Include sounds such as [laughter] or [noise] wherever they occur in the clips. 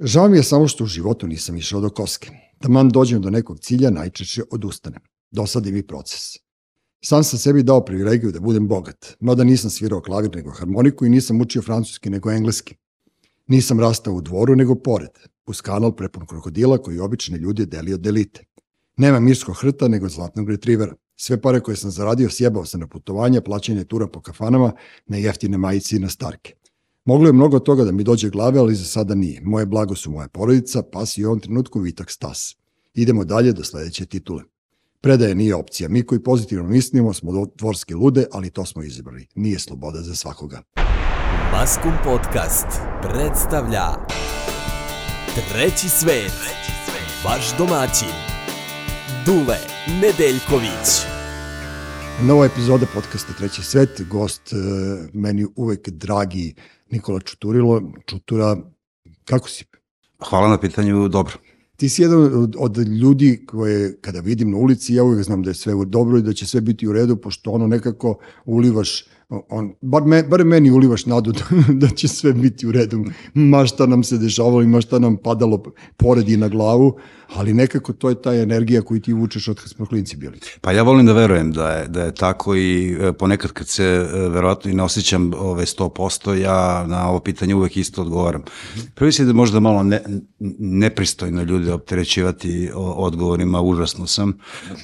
Žao mi je samo što u životu nisam išao do koske. Da man dođem do nekog cilja, najčešće odustanem. Dosadi mi proces. Sam sam sebi dao privilegiju da budem bogat, mada nisam svirao klavir nego harmoniku i nisam učio francuski nego engleski. Nisam rastao u dvoru nego pored, uz kanal prepun krokodila koji obične ljudi deli od delite. Nema mirskog hrta nego zlatnog retrivera. Sve pare koje sam zaradio sjebao sam na putovanja, plaćanje tura po kafanama, na jeftine majici i na starke. Moglo je mnogo toga da mi dođe glave, ali za sada nije. Moje blago su moja porodica, pas i u ovom trenutku Vitak Stas. Idemo dalje do sledeće titule. Predaje nije opcija. Mi koji pozitivno mislimo smo dvorske lude, ali to smo izabrali. Nije sloboda za svakoga. Maskum Podcast predstavlja Treći svet, vaš domaćin, Dule Nedeljković. Nova epizoda podcasta Treći svet, gost e, meni uvek dragi Nikola Čuturilo. Čutura, kako si? Hvala na pitanju, dobro. Ti si jedan od, od ljudi koje kada vidim na ulici, ja uvijek znam da je sve dobro i da će sve biti u redu, pošto ono nekako ulivaš on, bar, me, bar meni ulivaš nadu [laughs] da, da će sve biti u redu, ma šta nam se dešavalo i ma šta nam padalo pored i na glavu, ali nekako to je ta energija koju ti vučeš od kad smo klinci bili. Pa ja volim da verujem da je, da je tako i e, ponekad kad se e, verovatno i ne osjećam ove 100%, ja na ovo pitanje uvek isto odgovaram. Prvi se da možda malo ne, nepristojno ljude opterećivati odgovorima, užasno sam,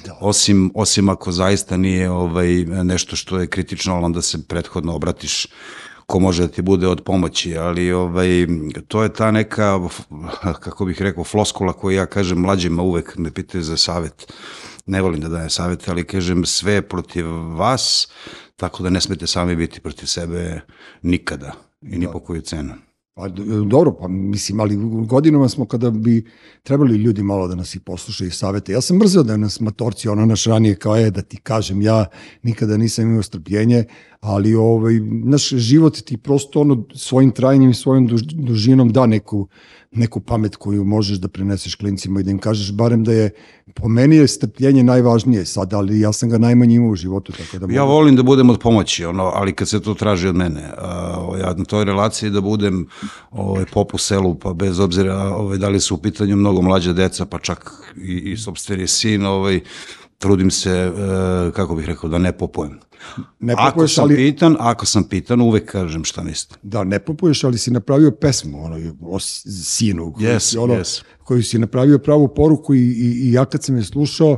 da. osim, osim ako zaista nije ovaj, nešto što je kritično, onda se se prethodno obratiš ko može da ti bude od pomoći, ali ovaj, to je ta neka, kako bih rekao, floskula koju ja kažem mlađima uvek me pitaju za savet. Ne volim da dajem savete, ali kažem sve protiv vas, tako da ne smete sami biti protiv sebe nikada i ni po koju cenu. Pa dobro, pa mislim, ali godinama smo kada bi trebali ljudi malo da nas i poslušaju i savete. Ja sam mrzeo da nas matorci, ono naš ranije kao je, da ti kažem, ja nikada nisam imao strpljenje, ali ovaj, naš život ti prosto ono svojim trajanjem i svojom dužinom da neku, neku pamet koju možeš da preneseš klincima i da im kažeš barem da je, po meni je strpljenje najvažnije sad, ali ja sam ga najmanje imao u životu. Tako da mogu... Ja volim da budem od pomoći, ono, ali kad se to traži od mene, a, ja na toj relaciji da budem ovaj, pop u selu, pa bez obzira ovaj, da li su u pitanju mnogo mlađa deca, pa čak i, i sobstveni sin, ovaj, trudim se, e, kako bih rekao, da ne popujem. Ne popuješ, ako sam ali... pitan, ako sam pitan, uvek kažem šta mislim. Da, ne popuješ, ali si napravio pesmu, ono, o sinu, koji, yes, si, ono, yes. koju si napravio pravu poruku i, i, i ja kad sam je slušao,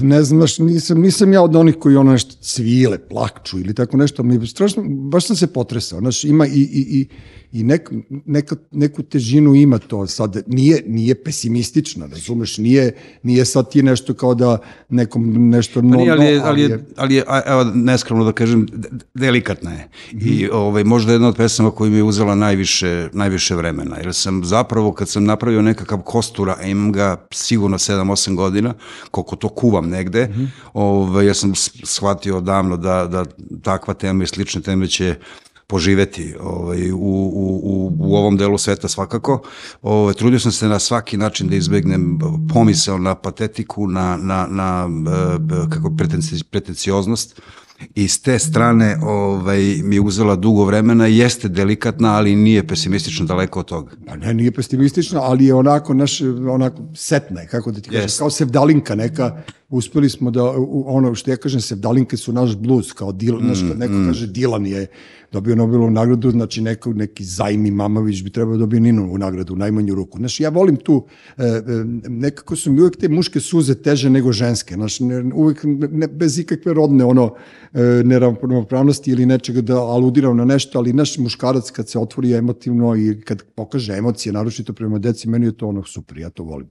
ne znam, nisam, nisam ja od onih koji ono nešto cvile, plakču ili tako nešto, mi strašno, baš sam se potresao, znaš, ima i, i, i i nek, neka, neku težinu ima to sad, nije, nije pesimistična, razumeš, nije, nije sad ti nešto kao da nekom nešto... No, pa nije, ali, je, ali, je, ali je, evo, neskromno da kažem, delikatna je. Mm -hmm. I ovaj, možda jedna od pesama koja mi je uzela najviše, najviše vremena, jer sam zapravo, kad sam napravio nekakav kostura, a imam ga sigurno 7-8 godina, koliko to kuvam negde, mm -hmm. ovaj, ja sam shvatio davno da, da takva tema i slične teme će poživeti ovaj, u, u, u, u ovom delu sveta svakako. Ovaj, trudio sam se na svaki način da izbegnem pomisao na patetiku, na, na, na eh, kako pretenci, pretencioznost i s te strane ovaj, mi je uzela dugo vremena, jeste delikatna, ali nije pesimistično daleko od toga. Pa ne, nije pesimistično, ali je onako, naš, onako setna je, kako da ti kažem, yes. kao sevdalinka neka, uspeli smo da, ono što ja kažem, sevdalinke su naš blues, kao Dil, mm, naš, neko mm. kaže Dilan je dobio Nobelovu nagradu, znači neko, neki Zajmi Mamavić bi trebao da dobio Ninovu nagradu, u najmanju ruku. Znači, ja volim tu, e, e, nekako su mi uvek te muške suze teže nego ženske, znači, ne, uvek ne, bez ikakve rodne ono, e, neravnopravnosti ili nečega da aludiram na nešto, ali naš muškarac kad se otvori emotivno i kad pokaže emocije, naročito prema deci, meni je to ono super, ja to volim.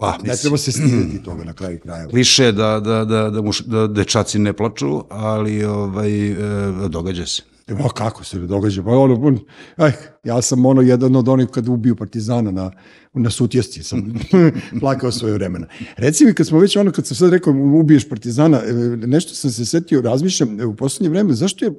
Pa, ne treba se stideti toga na kraju kraja. Kliše da, da, da, da, muš, da dečaci ne plaču, ali ovaj, e, događa se. Ma kako se ne događa? Pa ono, on, aj, ja sam ono jedan od onih kad ubiju partizana na, na sutjesci, sam [laughs] plakao svoje vremena. Reci mi kad smo već ono, kad sam sad rekao ubiješ partizana, e, nešto sam se setio, razmišljam, u poslednje vreme, zašto je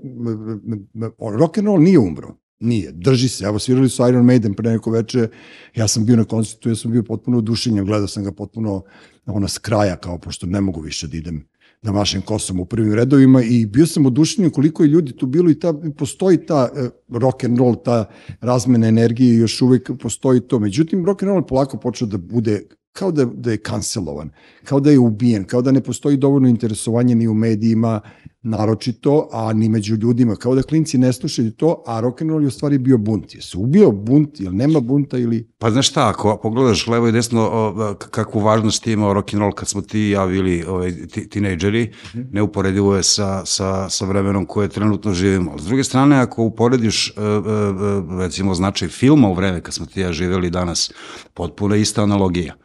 rock and roll nije umro? Nije, drži se. Evo, svirali su Iron Maiden pre neko veče, ja sam bio na koncertu, ja sam bio potpuno odušenjen, gledao sam ga potpuno ono s kraja, kao pošto ne mogu više da idem da mašem kosom u prvim redovima i bio sam oduševljen koliko je ljudi tu bilo i ta, postoji ta e, rock and roll, ta razmena energije i još uvek postoji to. Međutim, rock and roll polako počeo da bude kao da, da je kancelovan, kao da je ubijen, kao da ne postoji dovoljno interesovanje ni u medijima, naročito, a ni među ljudima, kao da klinci ne slušaju to, a rock'n'roll je u stvari bio bunt. Je se ubio bunt, ili nema bunta ili... Pa znaš šta, ako pogledaš levo i desno o, kakvu važnost je imao rock'n'roll kad smo ti ja bili ovaj, tinejdžeri, mm -hmm. neuporedivo je sa, sa, sa vremenom koje trenutno živimo. S druge strane, ako uporediš e, e, e, recimo značaj filma u vreme kad smo ti ja živeli danas, potpuno ista analogija.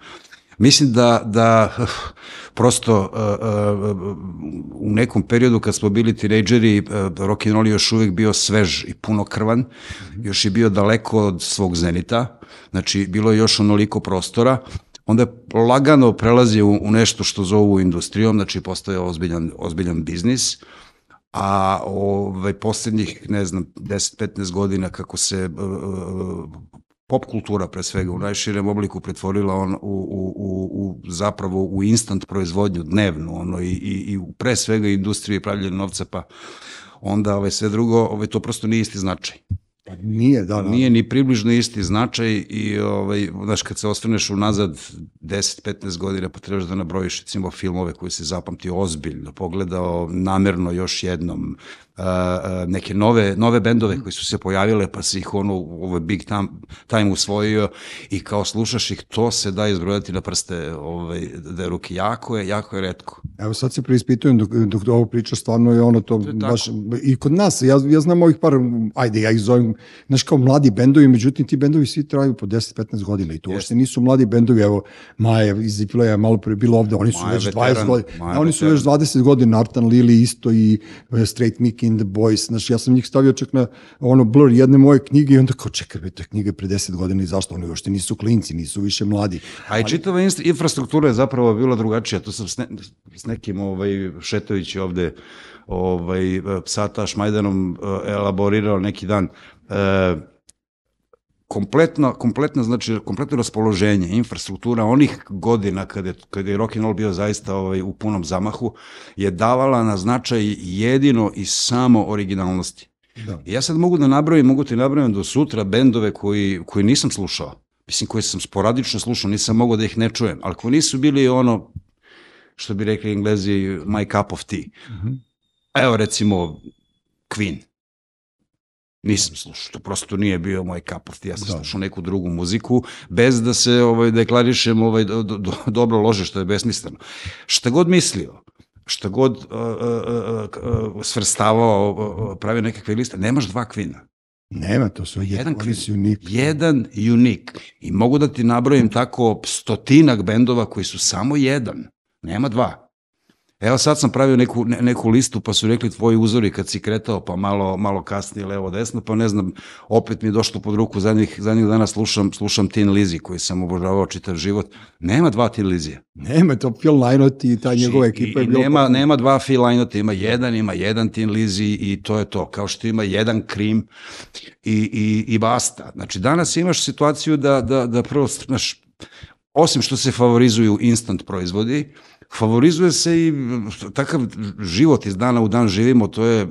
Mislim da, da [laughs] prosto uh, uh, u nekom periodu kad smo bili tinejdžeri, rock and roll još uvijek bio svež i puno krvan, mm -hmm. još je bio daleko od svog zenita, znači bilo je još onoliko prostora, onda je lagano prelazi u, u nešto što zovu industrijom, znači postaje ozbiljan, ozbiljan biznis, a ovaj, poslednjih, ne znam, 10-15 godina kako se uh, pop kultura pre svega u najširem obliku pretvorila on u, u, u, u zapravo u instant proizvodnju dnevnu ono i, i, i pre svega industrije pravljenja novca pa onda ovaj, sve drugo ovaj, to prosto nije isti značaj. Pa nije, da, da. Nije ni približno isti značaj i, ovaj, znaš, kad se osvrneš unazad 10-15 godina, pa trebaš da nabrojiš, recimo, filmove koje se zapamtio ozbiljno, pogledao namerno još jednom, neke nove, nove bendove koji su se pojavile, pa se ih ono u ovaj big time, time usvojio i kao slušaš ih, to se da izbrojati na prste ovaj, da je ruke. Jako je, jako je redko. Evo sad se preispitujem dok, dok ovo priča, stvarno je ono to, to je baš, i kod nas, ja, ja znam ovih par, ajde, ja ih zovem, znaš kao mladi bendovi, međutim ti bendovi svi traju po 10-15 godina i to uopšte nisu mladi bendovi, evo Maja iz je malo pre bilo ovde, oni su Maja već veteran, 20 godina, oni su već 20 godina, Artan Lili isto i uh, Straight Mickey in the Boys, znaš, ja sam njih stavio čak na ono blur jedne moje knjige i onda kao, čekaj, to je knjige pre 10 godina i zašto oni uopšte nisu klinci, nisu više mladi. A i čitava infrastruktura je zapravo bila drugačija, to sam s, ne, s nekim ovaj, Šetović ovde ovaj, psata Šmajdanom eh, elaborirao neki dan, e, kompletno, kompletno, znači, kompletno raspoloženje, infrastruktura onih godina kada je, kada je rock and roll bio zaista ovaj, u punom zamahu, je davala na značaj jedino i samo originalnosti. Da. I ja sad mogu da nabrojim, mogu ti nabrojim do sutra bendove koji, koji nisam slušao, mislim koji sam sporadično slušao, nisam mogao da ih ne čujem, ali koji nisu bili ono, što bi rekli englezi, my cup of tea. Mm -hmm. Evo recimo Queen. Nisam slušao, to prosto nije bio moj tea. Ja sam da. slušao neku drugu muziku, bez da se ovaj, deklarišem ovaj, do, do, dobro lože, što je besmisleno. Šta god mislio, šta god uh, uh, uh, svrstavao, uh, pravio nekakve liste, nemaš dva kvina. Nema, to su jedan kvin, unik. Jedan unik. I mogu da ti nabrojim tako stotinak bendova koji su samo jedan. Nema dva. Evo sad sam pravio neku, ne, neku listu pa su rekli tvoji uzori kad si kretao pa malo, malo kasnije levo desno pa ne znam opet mi je došlo pod ruku zadnjih, zadnjih dana slušam, slušam Tin Lizi koji sam obožavao čitav život. Nema dva Tin Lizija. Nema, to Phil Lynott i ta znači, njegova ekipa je bilo... Nema, nema dva Phil Lynott, ima jedan, ima jedan Tin Lizi i to je to. Kao što ima jedan Krim i, i, i basta. Znači danas imaš situaciju da, da, da prvo, znaš, osim što se favorizuju instant proizvodi, favorizuje se i takav život iz dana u dan živimo, to je e, e,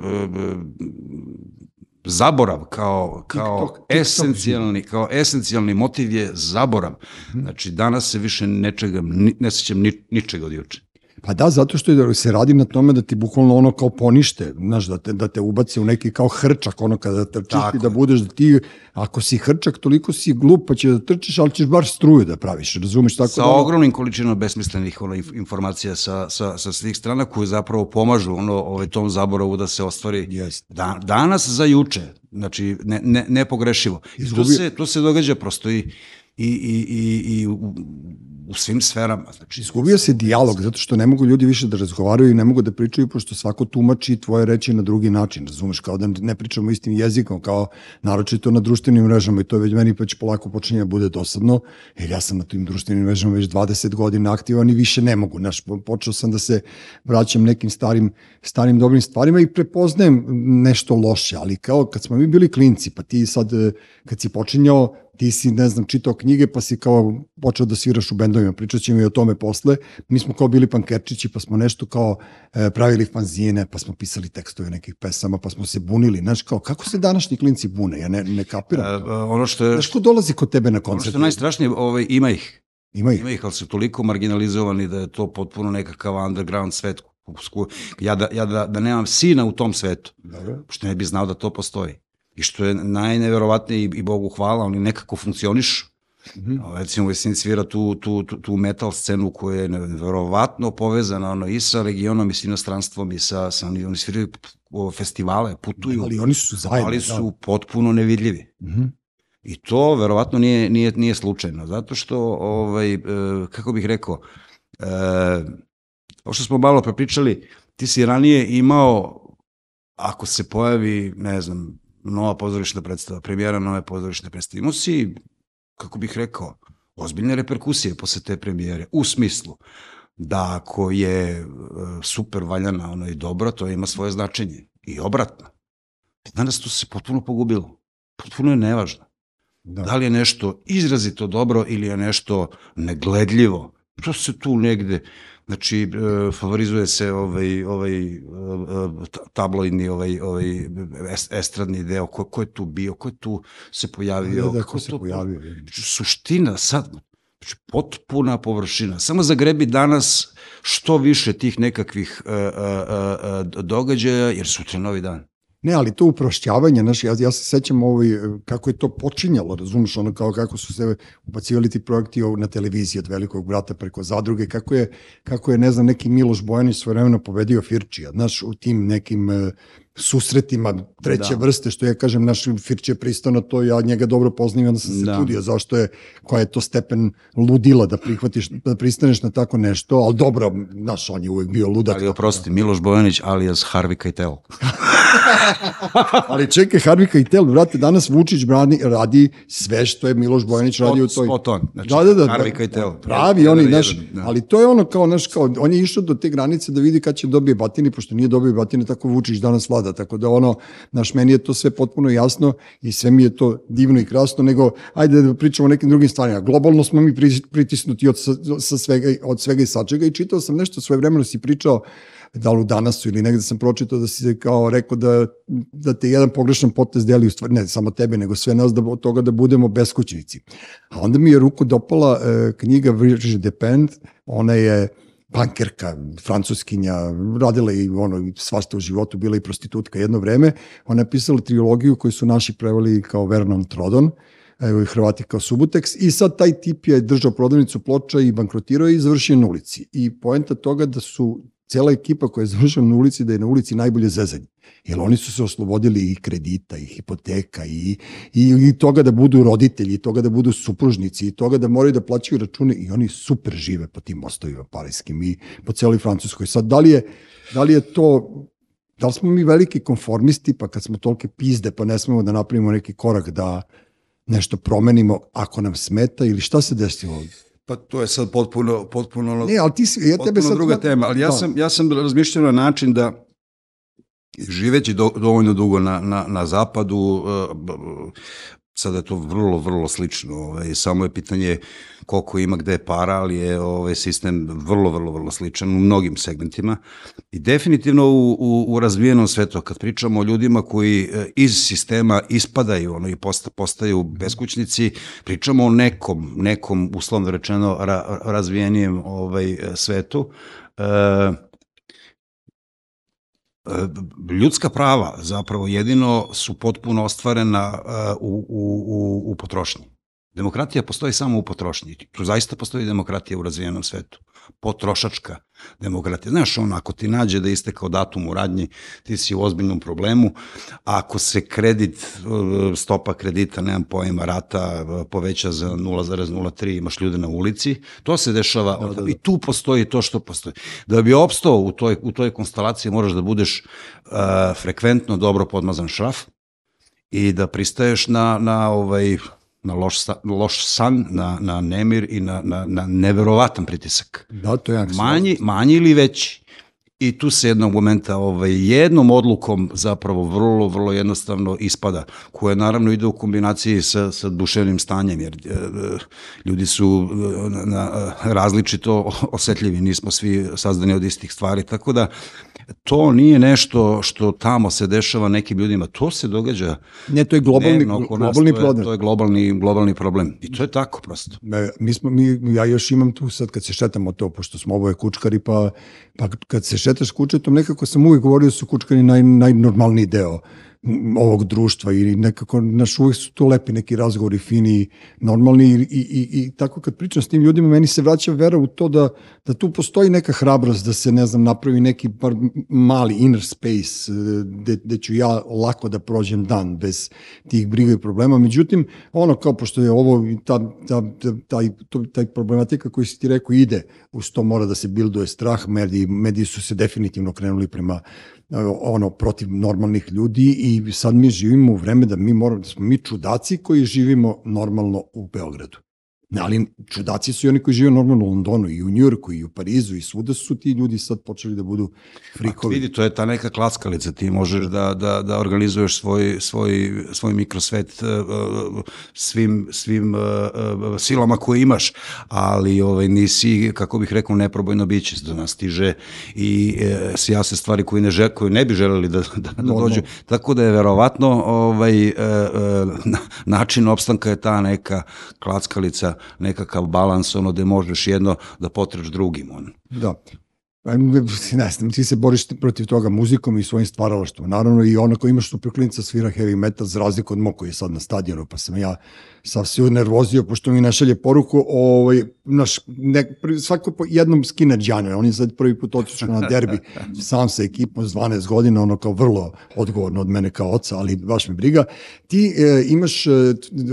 zaborav kao, kao TikTok, esencijalni, kao esencijalni motiv je zaborav. Mhm. Znači, danas se više nečega, ne sećam ni, ničega od juče. Pa da, zato što je, se radi na tome da ti bukvalno ono kao ponište, znaš, da te, da te ubaci u neki kao hrčak, ono kada trčiš Tako. i da budeš da ti, ako si hrčak, toliko si glup pa će da trčiš, ali ćeš bar struju da praviš, razumeš? Tako sa da... ogromnim količinom besmislenih ono, informacija sa, sa, sa svih strana koje zapravo pomažu ono, ovaj, tom zaboravu da se ostvari Jest. da, danas za juče, znači ne, ne, nepogrešivo. Izgubio... To, se, to se događa prosto i, i, i, i, i u, u svim sferama. Znači, Izgubio se dijalog, zato što ne mogu ljudi više da razgovaraju i ne mogu da pričaju, pošto svako tumači tvoje reči na drugi način, razumeš, kao da ne pričamo istim jezikom, kao naročito na društvenim mrežama i to već meni već polako počinje da bude dosadno, jer ja sam na tim društvenim mrežama već 20 godina aktivan i više ne mogu, znaš, počeo sam da se vraćam nekim starim, starim dobrim stvarima i prepoznajem nešto loše, ali kao kad smo mi bili klinci, pa ti sad, kad si počinjao ti si, ne znam, čitao knjige pa si kao počeo da sviraš u bendovima, pričat ćemo i o tome posle. Mi smo kao bili pankerčići pa smo nešto kao e, pravili fanzine, pa smo pisali tekstove nekih pesama, pa smo se bunili. Znaš, kao, kako se današnji klinci bune? Ja ne, ne kapiram. E, to. ono što je, Znaš, ko dolazi kod tebe na ono koncert? što je najstrašnije, ovaj, ima ih. Ima ih. Ima ih, ali su toliko marginalizovani da je to potpuno nekakav underground svet. Ja da, ja da, da nemam sina u tom svetu, Dobro. što ne bi znao da to postoji. I što je najneverovatnije i, i Bogu hvala, oni nekako funkcionišu. Mhm. A, Recimo, Vesin svira tu, tu, tu, tu metal scenu koja je neverovatno povezana ono, i sa regionom i sa inostranstvom i sa, sa oni, oni sviraju festivale, putuju, Ali oni su zajedno. ali su potpuno nevidljivi. Da. Mhm. I to verovatno nije, nije, nije slučajno, zato što, ovaj, e, kako bih rekao, e, ovo što smo malo prepričali, ti si ranije imao, ako se pojavi, ne znam, nova pozorišna predstava, premijera nove pozorišne predstave, imao si, kako bih rekao, ozbiljne reperkusije posle te premijere, u smislu da ako je e, super valjana ono i dobro, to ima svoje značenje. I obratno. Danas to se potpuno pogubilo. Potpuno je nevažno. Da. Da li je nešto izrazito dobro ili je nešto negledljivo, to se tu negde, znači, e, favorizuje se ovaj, ovaj e, e, ta- tabloidni, ovaj, ovaj es- estradni deo, ko, ko je tu bio, ko je tu se pojavio, Da, da, ko se to- pojavio. Znači, suština sad, znači, potpuna površina. Samo zagrebi danas što više tih nekakvih uh, uh, uh, događaja, jer sutra je novi dan. Ne, ali to uprošćavanje, znaš, ja, ja se sećam ovaj, kako je to počinjalo, razumeš, ono kao kako su se ubacivali ti projekti na televiziji od velikog brata preko zadruge, kako je, kako je ne znam, neki Miloš Bojanić svoje vremena pobedio Firčija, znaš, u tim nekim e, susretima treće Da. vrste, što ja kažem, naš Firče je pristao na to, ja njega dobro poznajem, onda sam se Da. čudio zašto je, koja je to stepen ludila da prihvatiš, da pristaneš na tako nešto, ali dobro, znaš, on je uvek bio ludak. Ali oprosti, Miloš Bojanić alias Harvey Keitel. [laughs] Ali čekaj, Harvey Keitel, brate, danas Vučić brani, radi sve što je Miloš Bojanić radio u toj... Spot on. Znači, da, da, da. Da, Keitel. Pravi, Jedan, oni, jedan, znaš, da. ali to je ono kao, znaš, kao, on je išao do te granice da vidi kad će dobije batini, pošto nije dobio batini, tako Vučić danas vlada, tako da ono, znaš, meni je to sve potpuno jasno i sve mi je to divno i krasno, nego, ajde da pričamo o nekim drugim stvarima. Globalno smo mi pri- pritisnuti od, sa, sa svega, od svega i sačega i čitao sam nešto, svoje vremeno si pričao, da li u danasu ili negde sam pročitao da si kao rekao da, da te jedan pogrešan potez deli u stvari, ne samo tebe, nego sve nas da od toga da budemo beskućnici. A onda mi je ruku dopala e, knjiga Virgin Depend, ona je bankerka, francuskinja, radila i ono, svašta u životu, bila i prostitutka jedno vreme. Ona je pisala trilogiju koju su naši preveli kao Vernon Trodon, evo i Hrvati kao Subutex i sad taj tip je držao prodavnicu ploča i bankrotirao i završio na ulici. I poenta toga da su cela ekipa koja je završila na ulici, da je na ulici najbolje zezanje. Jer oni su se oslobodili i kredita, i hipoteka, i, i, i toga da budu roditelji, i toga da budu supružnici, i toga da moraju da plaćaju račune i oni super žive po tim mostovima parijskim i po celoj Francuskoj. Sad, da li je, da li je to da li smo mi veliki konformisti, pa kad smo tolike pizde, pa ne smemo da napravimo neki korak da nešto promenimo ako nam smeta ili šta se desilo ovdje? Pa to je sad potpuno, potpuno, Ne, ali ti si, ja tebe sad... druga tema, ali ja, Da. sam, ja sam razmišljao na način da živeći do, dovoljno dugo na, na, na zapadu, b- sada je to vrlo, vrlo slično, ovaj, samo je pitanje koliko ima gde para, ali je ovaj sistem vrlo, vrlo, vrlo sličan u mnogim segmentima. I definitivno u, u, u razvijenom svetu, kad pričamo o ljudima koji e, iz sistema ispadaju ono, i posta, postaju beskućnici, pričamo o nekom, nekom uslovno rečeno ra, razvijenijem ovaj, svetu, e, ljudska prava zapravo jedino su potpuno ostvarena e, u, u, u, u potrošnji. Demokratija postoji samo u potrošnji. Tu zaista postoji demokratija u razvijenom svetu. Potrošačka demokratija. Znaš, on, ako ti nađe da je istekao datum u radnji, ti si u ozbiljnom problemu. A ako se kredit, e, stopa kredita, nemam pojma, rata e, poveća za 0,03, imaš ljude na ulici, to se dešava da, da, da. i tu postoji to što postoji. Da bi opstao u toj, u toj konstelaciji moraš da budeš uh, frekventno dobro podmazan šraf i da pristaješ na, na ovaj na loš, sa- loš san, na, na nemir i na, na, na neverovatan pritisak. Da, to je jak Manji, manji ili veći. I tu se jednog momenta ovaj, jednom odlukom zapravo vrlo, vrlo jednostavno ispada, koja naravno ide u kombinaciji sa, sa duševnim stanjem, jer e, ljudi su e, na, na, različito osetljivi, nismo svi sazdani od istih stvari, tako da to nije nešto što tamo se dešava nekim ljudima, to se događa Ne, to je globalni, oko nas, globalni problem. To je globalni, globalni problem i to je tako prosto. E, Mi smo, mi, ja još imam tu sad kad se šetamo to, pošto smo oboje kučkari, pa, pa kad se šetaš kučetom, nekako sam uvijek govorio da su kučkari naj, najnormalniji deo ovog društva i nekako naš uvijek su to lepi neki razgovori, fini, normalni i, i, i, i tako kad pričam s tim ljudima, meni se vraća vera u to da, da tu postoji neka hrabrost da se, ne znam, napravi neki bar mali inner space e, gde, gde ću ja lako da prođem dan bez tih briga i problema. Međutim, ono kao pošto je ovo ta, ta, ta, taj, to, taj problematika koji si ti rekao ide, uz to mora da se bilduje strah, mediji, mediji su se definitivno krenuli prema ono protiv normalnih ljudi i sad mi živimo u vreme da mi moramo da smo mi čudaci koji živimo normalno u Beogradu. Ali čudaci su i oni koji žive normalno u Londonu i u Njujorku i u Parizu i svuda su ti ljudi sad počeli da budu frikovi. Vidi, to je ta neka klackalica, ti možeš da, da, da organizuješ svoj, svoj, svoj mikrosvet uh, uh, svim, svim uh, silama koje imaš, ali ovaj, nisi, kako bih rekao, neprobojno biće do nas stiže i uh, sjase stvari koje ne, žel, koje ne bi želeli da, da, da Normalno. dođu. Tako da je verovatno ovaj, uh, na- način opstanka je ta neka klackalica, nekakav balans, ono gde možeš jedno da potreš drugim. On. Da. Pa, Ne znam, ti se boriš protiv toga muzikom i svojim stvaralaštvom. Naravno i ono ko imaš tu priklinica svira heavy metal za razliku od mog koji je sad na stadionu, pa sam ja sav se nervozio pošto mi ne šalje poruku, ovaj, naš, ne, svako po jednom skine džanju, on je sad prvi put otišao na derbi [laughs] sam sa ekipom s 12 godina, ono kao vrlo odgovorno od mene kao oca, ali baš me briga. Ti e, imaš e,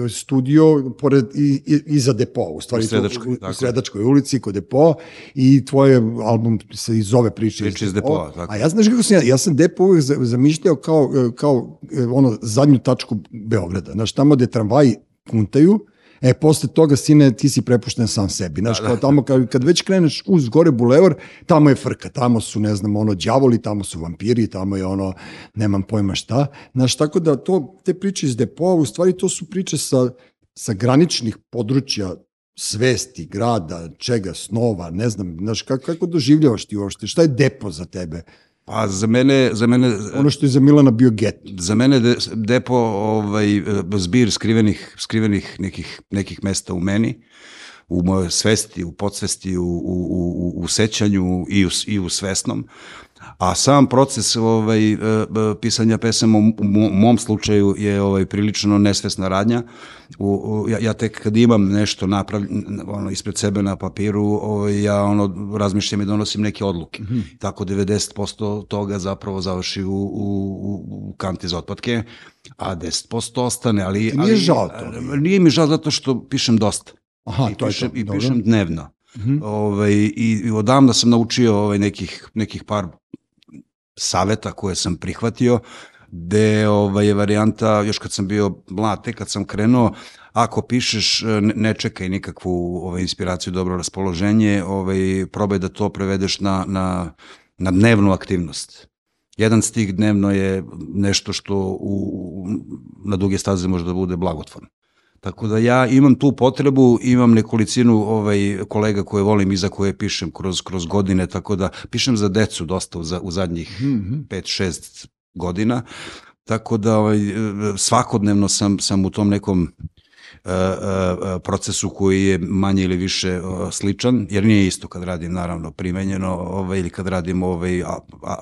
studio pored, i, i, iza depoa, u stvari U Sredačkoj, u, u. Sredačkoj ulici kod depoa i tvoj album se i zove Priče, Priče iz depoa, tako. A ja znaš kako sam ja, ja sam depo uvek za- zamišljao kao, e, kao e, ono zadnju tačku Beograda, znaš tamo gde tramvaji kuntaju, E, posle toga, sine, ti si prepušten sam sebi. Znaš, kao tamo, kad, kad već kreneš uz gore bulevar, tamo je frka, tamo su, ne znam, ono, đavoli, tamo su vampiri, tamo je ono, nemam pojma šta. Znaš, tako da to, te priče iz depoa, u stvari to su priče sa, sa graničnih područja svesti, grada, čega, snova, ne znam, znaš, kako, kako doživljavaš ti uopšte, šta je depo za tebe? Pa za mene, za mene Ono što je za Milana bio get. za mene de, depo ovaj zbir skrivenih skrivenih nekih nekih mesta u meni u mojoj svesti, u podsvesti, u, u, u, u sećanju i u, i u svesnom. A sam proces ovaj, e, pisanja pesama u, u mo- mom slučaju je ovaj prilično nesvesna radnja. U, u, ja, ja tek kad imam nešto napravljeno ono, ispred sebe na papiru, ovaj, ja ono razmišljam i donosim neke odluke. Tako 90% toga zapravo završi u, u, u, u kanti za otpadke, a 10% ostane. Ali, Ti nije ali, žao to? Nije mi žao zato što pišem dosta. Aha, I to je pišem, to. I Dobro. pišem dnevno. Mhm. Ovaj, i, I odavno sam naučio ovaj, nekih, nekih par saveta koje sam prihvatio, gde ovaj, je varijanta, još kad sam bio mlad, kad sam krenuo, ako pišeš, ne, ne čekaj nikakvu ovaj, inspiraciju, dobro raspoloženje, ovaj, probaj da to prevedeš na, na, na dnevnu aktivnost. Jedan stih dnevno je nešto što u, na duge staze može da bude blagotvorno. Tako da ja imam tu potrebu, imam nekolicinu ovaj, kolega koje volim i za koje pišem kroz, kroz godine, tako da pišem za decu dosta u, za, u zadnjih Mhm. 5-6 godina, tako da ovaj, svakodnevno sam, sam u tom nekom procesu koji je manje ili više e, sličan, jer nije isto kad radim naravno primenjeno ovaj, ili kad radim ovaj, a, a,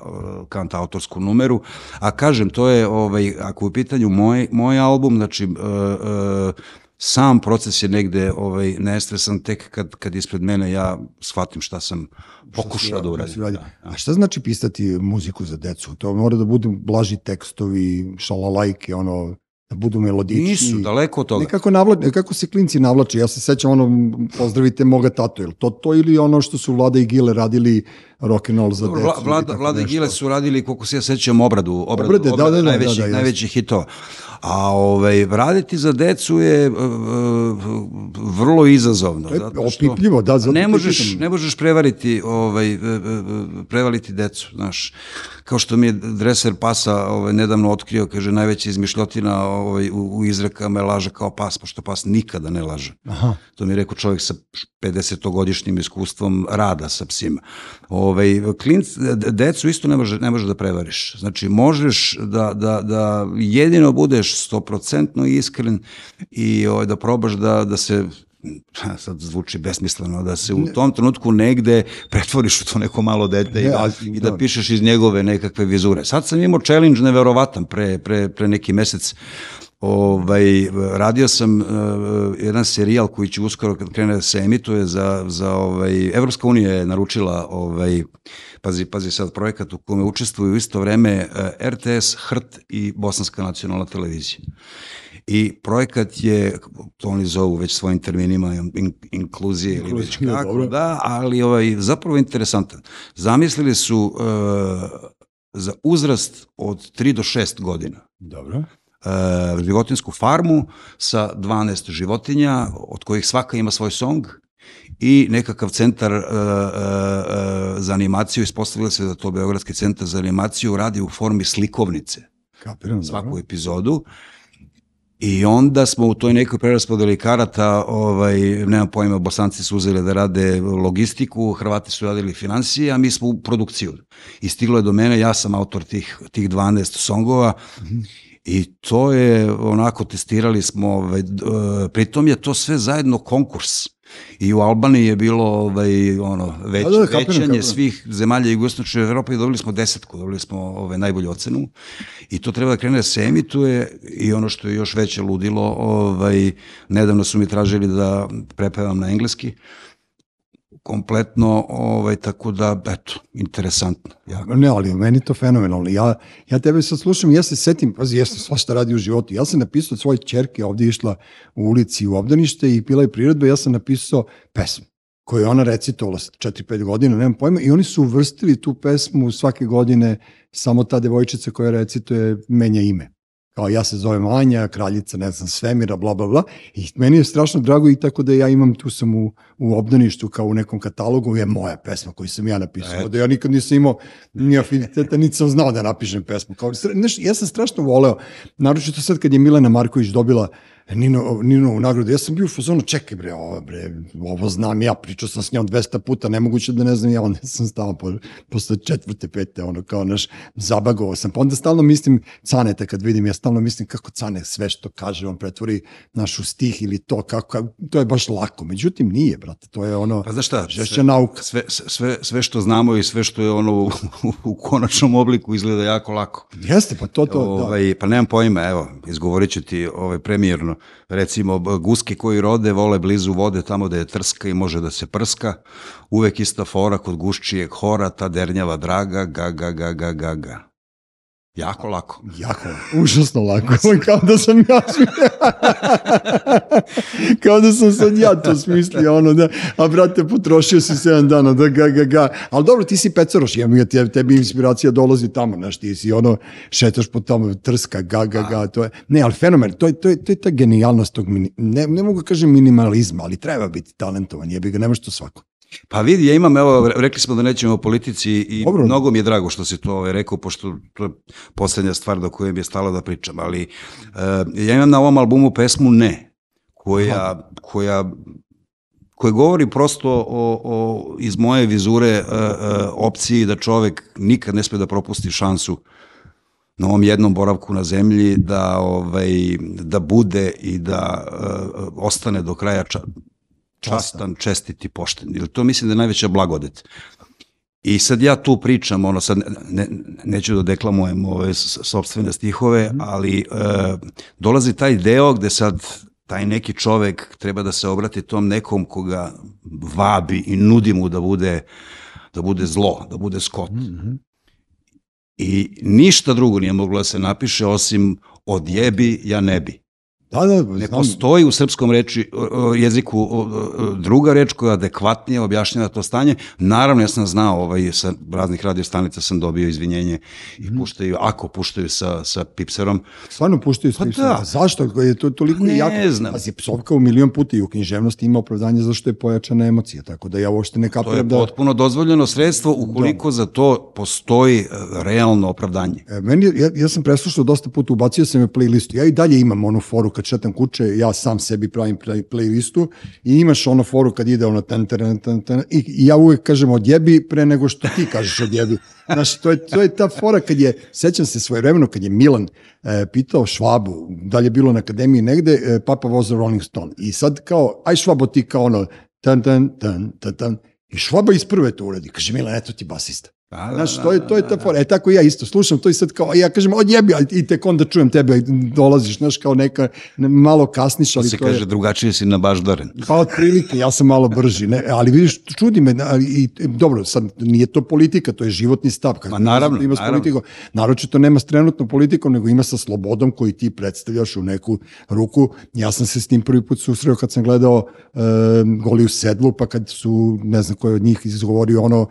kant autorsku numeru, a kažem to je ovaj, ako je u pitanju moj, moj album, znači e, e, sam proces je negde ovaj, nestresan tek kad, kad ispred mene ja shvatim šta sam pokušao da uradim. uradio. A šta znači pisati muziku za decu? To mora da budu blaži tekstovi, šalalajke, ono, da budu melodični. Nisu, daleko od toga. Nekako, navla, nekako se klinci navlače. Ja se sećam ono, pozdravite moga tatu. Jel to to ili ono što su Vlada i Gile radili rock and roll za decu. Vla, vlada, vlada i. Gile su radili, koliko se ja sećam, obradu, obradu, Obrade, da, obradu da, da, najveći, da, da, najveći hitova. A ovaj, raditi za decu je e, vrlo izazovno. To je zato što opipljivo, da, zato ne možeš, pitam. ne možeš prevariti, ovaj, e, e, e, prevariti decu, znaš. Kao što mi je dreser pasa ovaj, nedavno otkrio, kaže, najveća izmišljotina ovaj, u, u izrekama je laže kao pas, pošto pas nikada ne laže. Aha. To mi je rekao čovjek sa 50-godišnjim iskustvom rada sa psima. Ovaj, klinc, d- decu isto ne može, ne može da prevariš. Znači, možeš da, da, da jedino budeš 100% iskren i ovaj, da probaš da, da se sad zvuči besmisleno, da se u tom trenutku negde pretvoriš u to neko malo dete i, Ne, da, i da da. pišeš iz njegove nekakve vizure. Sad sam imao challenge neverovatan pre, pre, pre neki mesec Ovaj, radio sam uh, jedan serijal koji će uskoro kad krene da se emituje za, za ovaj, Evropska unija je naručila ovaj, pazi, pazi sad projekat u kome učestvuju u isto vreme uh, RTS, HRT i Bosanska nacionalna televizija. I projekat je, to oni zovu već svojim terminima, in, inkluzije ili već kako, dobro. da, ali ovaj, zapravo interesantan. Zamislili su uh, za uzrast od 3 do 6 godina Dobro. E, životinsku farmu sa 12 životinja, od kojih svaka ima svoj song i nekakav centar e, e, za animaciju, ispostavilo se da to Beogradski centar za animaciju radi u formi slikovnice Kapiram, svaku dobro. epizodu. I onda smo u toj nekoj preraspodeli karata, ovaj, nemam pojma, bosanci su uzeli da rade logistiku, Hrvati su radili financije, a mi smo u produkciju. I stiglo je do mene, ja sam autor tih, tih 12 songova i to je, onako, testirali smo, ovaj, e, pritom je to sve zajedno konkurs. I u Albaniji je bilo ovaj, ono, već, Da, da, kapiram, većanje kapiram. svih zemalja jugoistočne Evrope i dobili smo desetku, dobili smo ovaj, najbolju ocenu i to treba da krene da se emituje i ono što je još veće ludilo, ovaj, nedavno su mi tražili da prepevam na engleski, kompletno, ovaj, tako da, eto, interesantno. Ja, Ne, ali meni to fenomenalno. Ja, ja tebe sad slušam, ja se setim, pazi, ja sam svašta radio u životu. Ja sam napisao svoje čerke, ovdje je išla u ulici u obdanište i pila je priredbe, ja sam napisao pesmu koju je ona recitovala sa 4-5 godina, nemam pojma, i oni su uvrstili tu pesmu svake godine, samo ta devojčica koja recituje menja ime. Kao ja se zovem Anja, kraljica, ne znam, svemira, bla, bla, bla. I meni je strašno drago i tako da ja imam, tu sam u, u obdaništu kao u nekom katalogu, je moja pesma koju sam ja napisao. Da ja nikad nisam imao ni afiniteta, niti sam znao da napišem pesmu. Kao, znaš, ja sam strašno voleo, naročito sad kad je Milena Marković dobila Nino, Ninovu nagradu, ja sam bio u fazonu, čekaj bre, ovo, bre, ovo znam ja, pričao sam s njom 200 puta, nemoguće da ne znam ja, [laughs] onda sam stao po, posle četvrte, pete, ono, kao naš, zabagovao sam, pa onda stalno mislim Caneta kad vidim, ja stalno mislim kako Cane sve što kaže, on pretvori našu stih ili to, kako, kako- to je baš lako, međutim nije, brate, to je ono, Pa znaš šta, žešća sve- nauka. sve, sve, sve što znamo i sve što je ono u, u konačnom obliku izgleda jako lako. Jeste, pa to, to, da. ovaj, Pa nemam pojma, evo, izgovorit ću ti ovaj, premijerno. Recimo, guske koji rode vole blizu vode tamo da je trska i može da se prska. Uvek ista fora kod guščijeg hora, ta dernjava draga, ga, ga, ga, ga, ga, ga. Jako lako. Jako, užasno lako. [laughs] Kao da sam ja [laughs] Kao da sam sad ja to smislio, ono da, a brate, potrošio si 7 dana, da ga, ga, ga. Ali dobro, ti si pecaroš, ja tebi inspiracija dolazi tamo, znaš, ti si ono, šetaš po tamo, trska, ga, ga, ga, to je, ne, ali fenomen, to je, to je, to je ta genijalnost tog, mini, ne, ne mogu da kažem minimalizma, ali treba biti talentovan, jebi ga, nemaš to svako. Pa vidi, ja imam, evo, rekli smo da nećemo o politici i Dobro. mnogo mi je drago što si to ovaj, rekao, pošto to je poslednja stvar do koje mi je stalo da pričam, ali uh, ja imam na ovom albumu pesmu Ne, koja, koja koja govori prosto o, o, iz moje vizure uh, uh, opciji da čovek nikad ne sme da propusti šansu na ovom jednom boravku na zemlji da ovaj da bude i da uh, ostane do kraja ča, častan, čestit i pošten. Jer to mislim da je najveća blagodet. I sad ja tu pričam, ono sad ne, neću da deklamujem ove sobstvene stihove, ali e, dolazi taj deo gde sad taj neki čovek treba da se obrati tom nekom koga vabi i nudi mu da bude da bude zlo, da bude skot. I ništa drugo nije moglo da se napiše osim odjebi, ja ne bi. Da, da, Ne znam. postoji u srpskom reči, jeziku druga reč koja adekvatnije objašnjava to stanje. Naravno, ja sam znao, ovaj, sa raznih radio stanica sam dobio izvinjenje i Mhm. puštaju, ako puštaju sa, sa Pipserom, Stvarno puštaju Pa svi. da. Zašto? Je to toliko Ne jako. znam. Pazi, psovka u milion puta i u književnosti ima opravdanje zašto je pojačana emocija, tako da ja uopšte ne to je kapiram da... potpuno dozvoljeno sredstvo ukoliko za to postoji e, realno opravdanje. E, Meni, je- ja, ja sam preslušao dosta puta, ubacio sam je playlistu. Ja i dalje imam onu foru kad šetam kuće, ja sam sebi pravim play, playlistu i imaš ono foru kad ide ono tan, tan, tan, tan, i, i ja uvek kažem odjebi pre nego što ti kažeš odjebi. [laughs] Znaš, to je, to je ta fora kad je, sećam se svoje vremeno kad je Milan e, pitao Švabu, da li je bilo na akademiji negde, e, Papa was a Rolling Stone. I sad kao, aj Švabo ti kao ono, tan, tan, tan, tan, tan. I Švaba iz prve to uradi. Kaže, Milan, eto ti basista. Da, da, Znaš, da, to je, to je ta fora. E tako i ja isto slušam to i sad kao, ja kažem, odjebi, ali i tek onda čujem tebe, dolaziš, znaš, kao neka, ne, malo kasniš, ali se to kaže je... drugačije si na baždaren. Pa otprilike, ja sam malo brži, ne, ali vidiš, čudi me, ali, i, dobro, sad nije to politika, to je životni stav. Kako Ma, naravno, ima naravno. politikom. Naročito nema s trenutnom politikom, nego ima sa slobodom koji ti predstavljaš u neku ruku. Ja sam se s tim prvi put susreo kad sam gledao e, Goli u sedlu, pa kad su, ne znam ko je od njih izgovorio ono,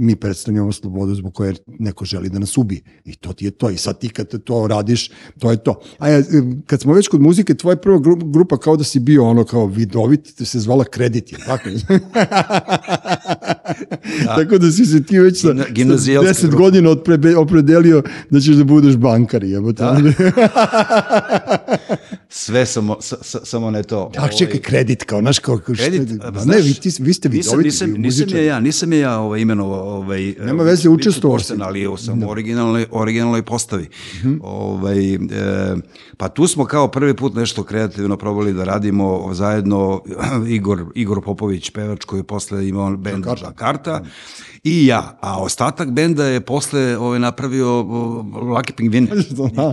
mi predstavljamo slobodu zbog koje neko želi da nas ubije. I to ti je to. I sad ti kad to radiš, to je to. A ja, kad smo već kod muzike, tvoja prva gru- grupa kao da si bio ono kao vidovit, te se zvala Kredit, je tako? [laughs] Tako da si se ti već sa, Gimna- sa gimnazijalska 10 grupa. godina odprebe, opredelio da ćeš da budeš bankar. Jebote. Da. [laughs] [laughs] Sve samo, sa, sa, samo ne to. Tako, čekaj, kredit, kao, znaš, kao, Kredit, šta- pa znaš, ne, vi, ti, vi ste nisam, vidoviti, nisam, nisam muzičari. je ja, nisam je ja ovaj, imenovao, ovaj, Nema eh, veze, učestvovao si. ali sam u originalnoj, originalnoj postavi. Mhm. ovaj, e, pa tu smo kao prvi put nešto kreativno probali da radimo zajedno [clears throat] Igor, Igor Popović, pevač koji je posle imao bend. Žakarta, i ja, a ostatak benda je posle ovaj, napravio o, Lucky Pingvin. Aha,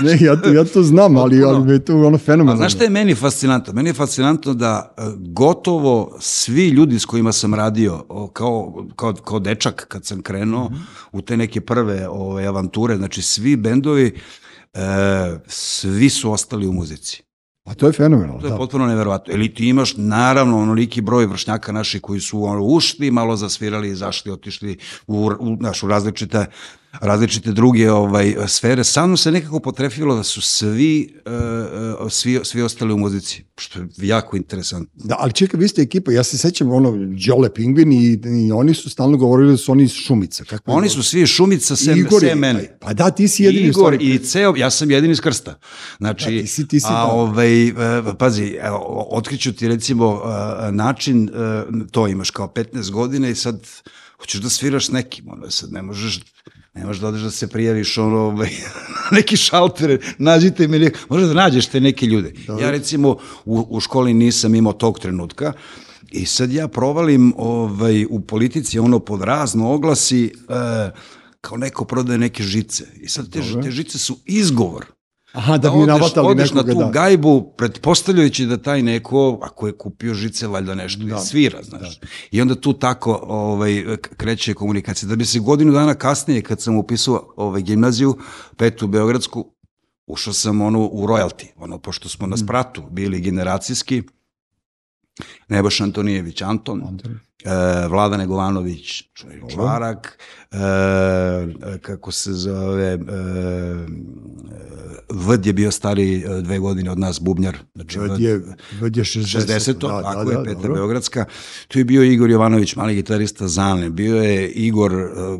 [laughs] ne, ja to, ja to znam, ali, ali me je ono A fenomenalno. znaš šta je meni fascinantno? Meni je fascinantno da e, gotovo svi ljudi s kojima sam radio kao, kao, kao dečak kad sam krenuo u te neke prve ove, avanture, znači svi bendovi, e, svi su ostali u muzici. A to je fenomenalno, To je da. potpuno neverovatno. Ili ti imaš, naravno, onoliki broj vršnjaka naših koji su ono, ušli, malo zasvirali, izašli, otišli u, u, znaš, u različite, različite druge ovaj, sfere. Samo se nekako potrefilo da su svi, e, svi, svi ostali u muzici, što je jako interesantno. Da, ali čekaj, vi ste ekipa, ja se sećam ono, Đole Pingvin i, i oni su stalno govorili da su oni iz Šumica. Kako Oni su svi šumica sem, Igor je- sem mene. Pa da, ti si jedini Igor stvari. i ceo, ja sam jedini iz krsta. Znači, Da, ti si- ti si a, da. ovaj, e, pazi, otkriću ti recimo način, to imaš kao 15 godina i sad hoćeš da sviraš nekim, ono, sad ne možeš, ne možeš da odeš da se prijaviš ono, [laughs] ovaj, na neki šalter, nađite mi neko, možeš da nađeš te neke ljude. Ja recimo u, u školi nisam imao tog trenutka, I sad ja provalim ovaj, u politici ono pod razno oglasi e, kao neko prodaje neke žice. I sad te, te žice su izgovor. Aha, da bi odeš, navatali odeš nekoga, na tu da. gajbu, pretpostavljajući da taj neko, ako je kupio žice, valjda nešto da. i svira, znaš. I onda tu tako ovaj, kreće komunikacija. Da bi se godinu dana kasnije, kad sam upisao ovaj, gimnaziju, petu Beogradsku, ušao sam ono u royalty, ono, pošto smo na Mm. spratu bili generacijski, Nebojša Antonijević Anton, e, Vlada Negovanović čovjek, Čvarak, e, kako se zove, e, Vd je bio stari dve godine od nas, Bubnjar. Znači, Vd je, Vd je 60. 60. da, tako da, je, da, Peta dobro. Beogradska. Tu je bio Igor Jovanović, mali gitarista Zane. Bio je Igor,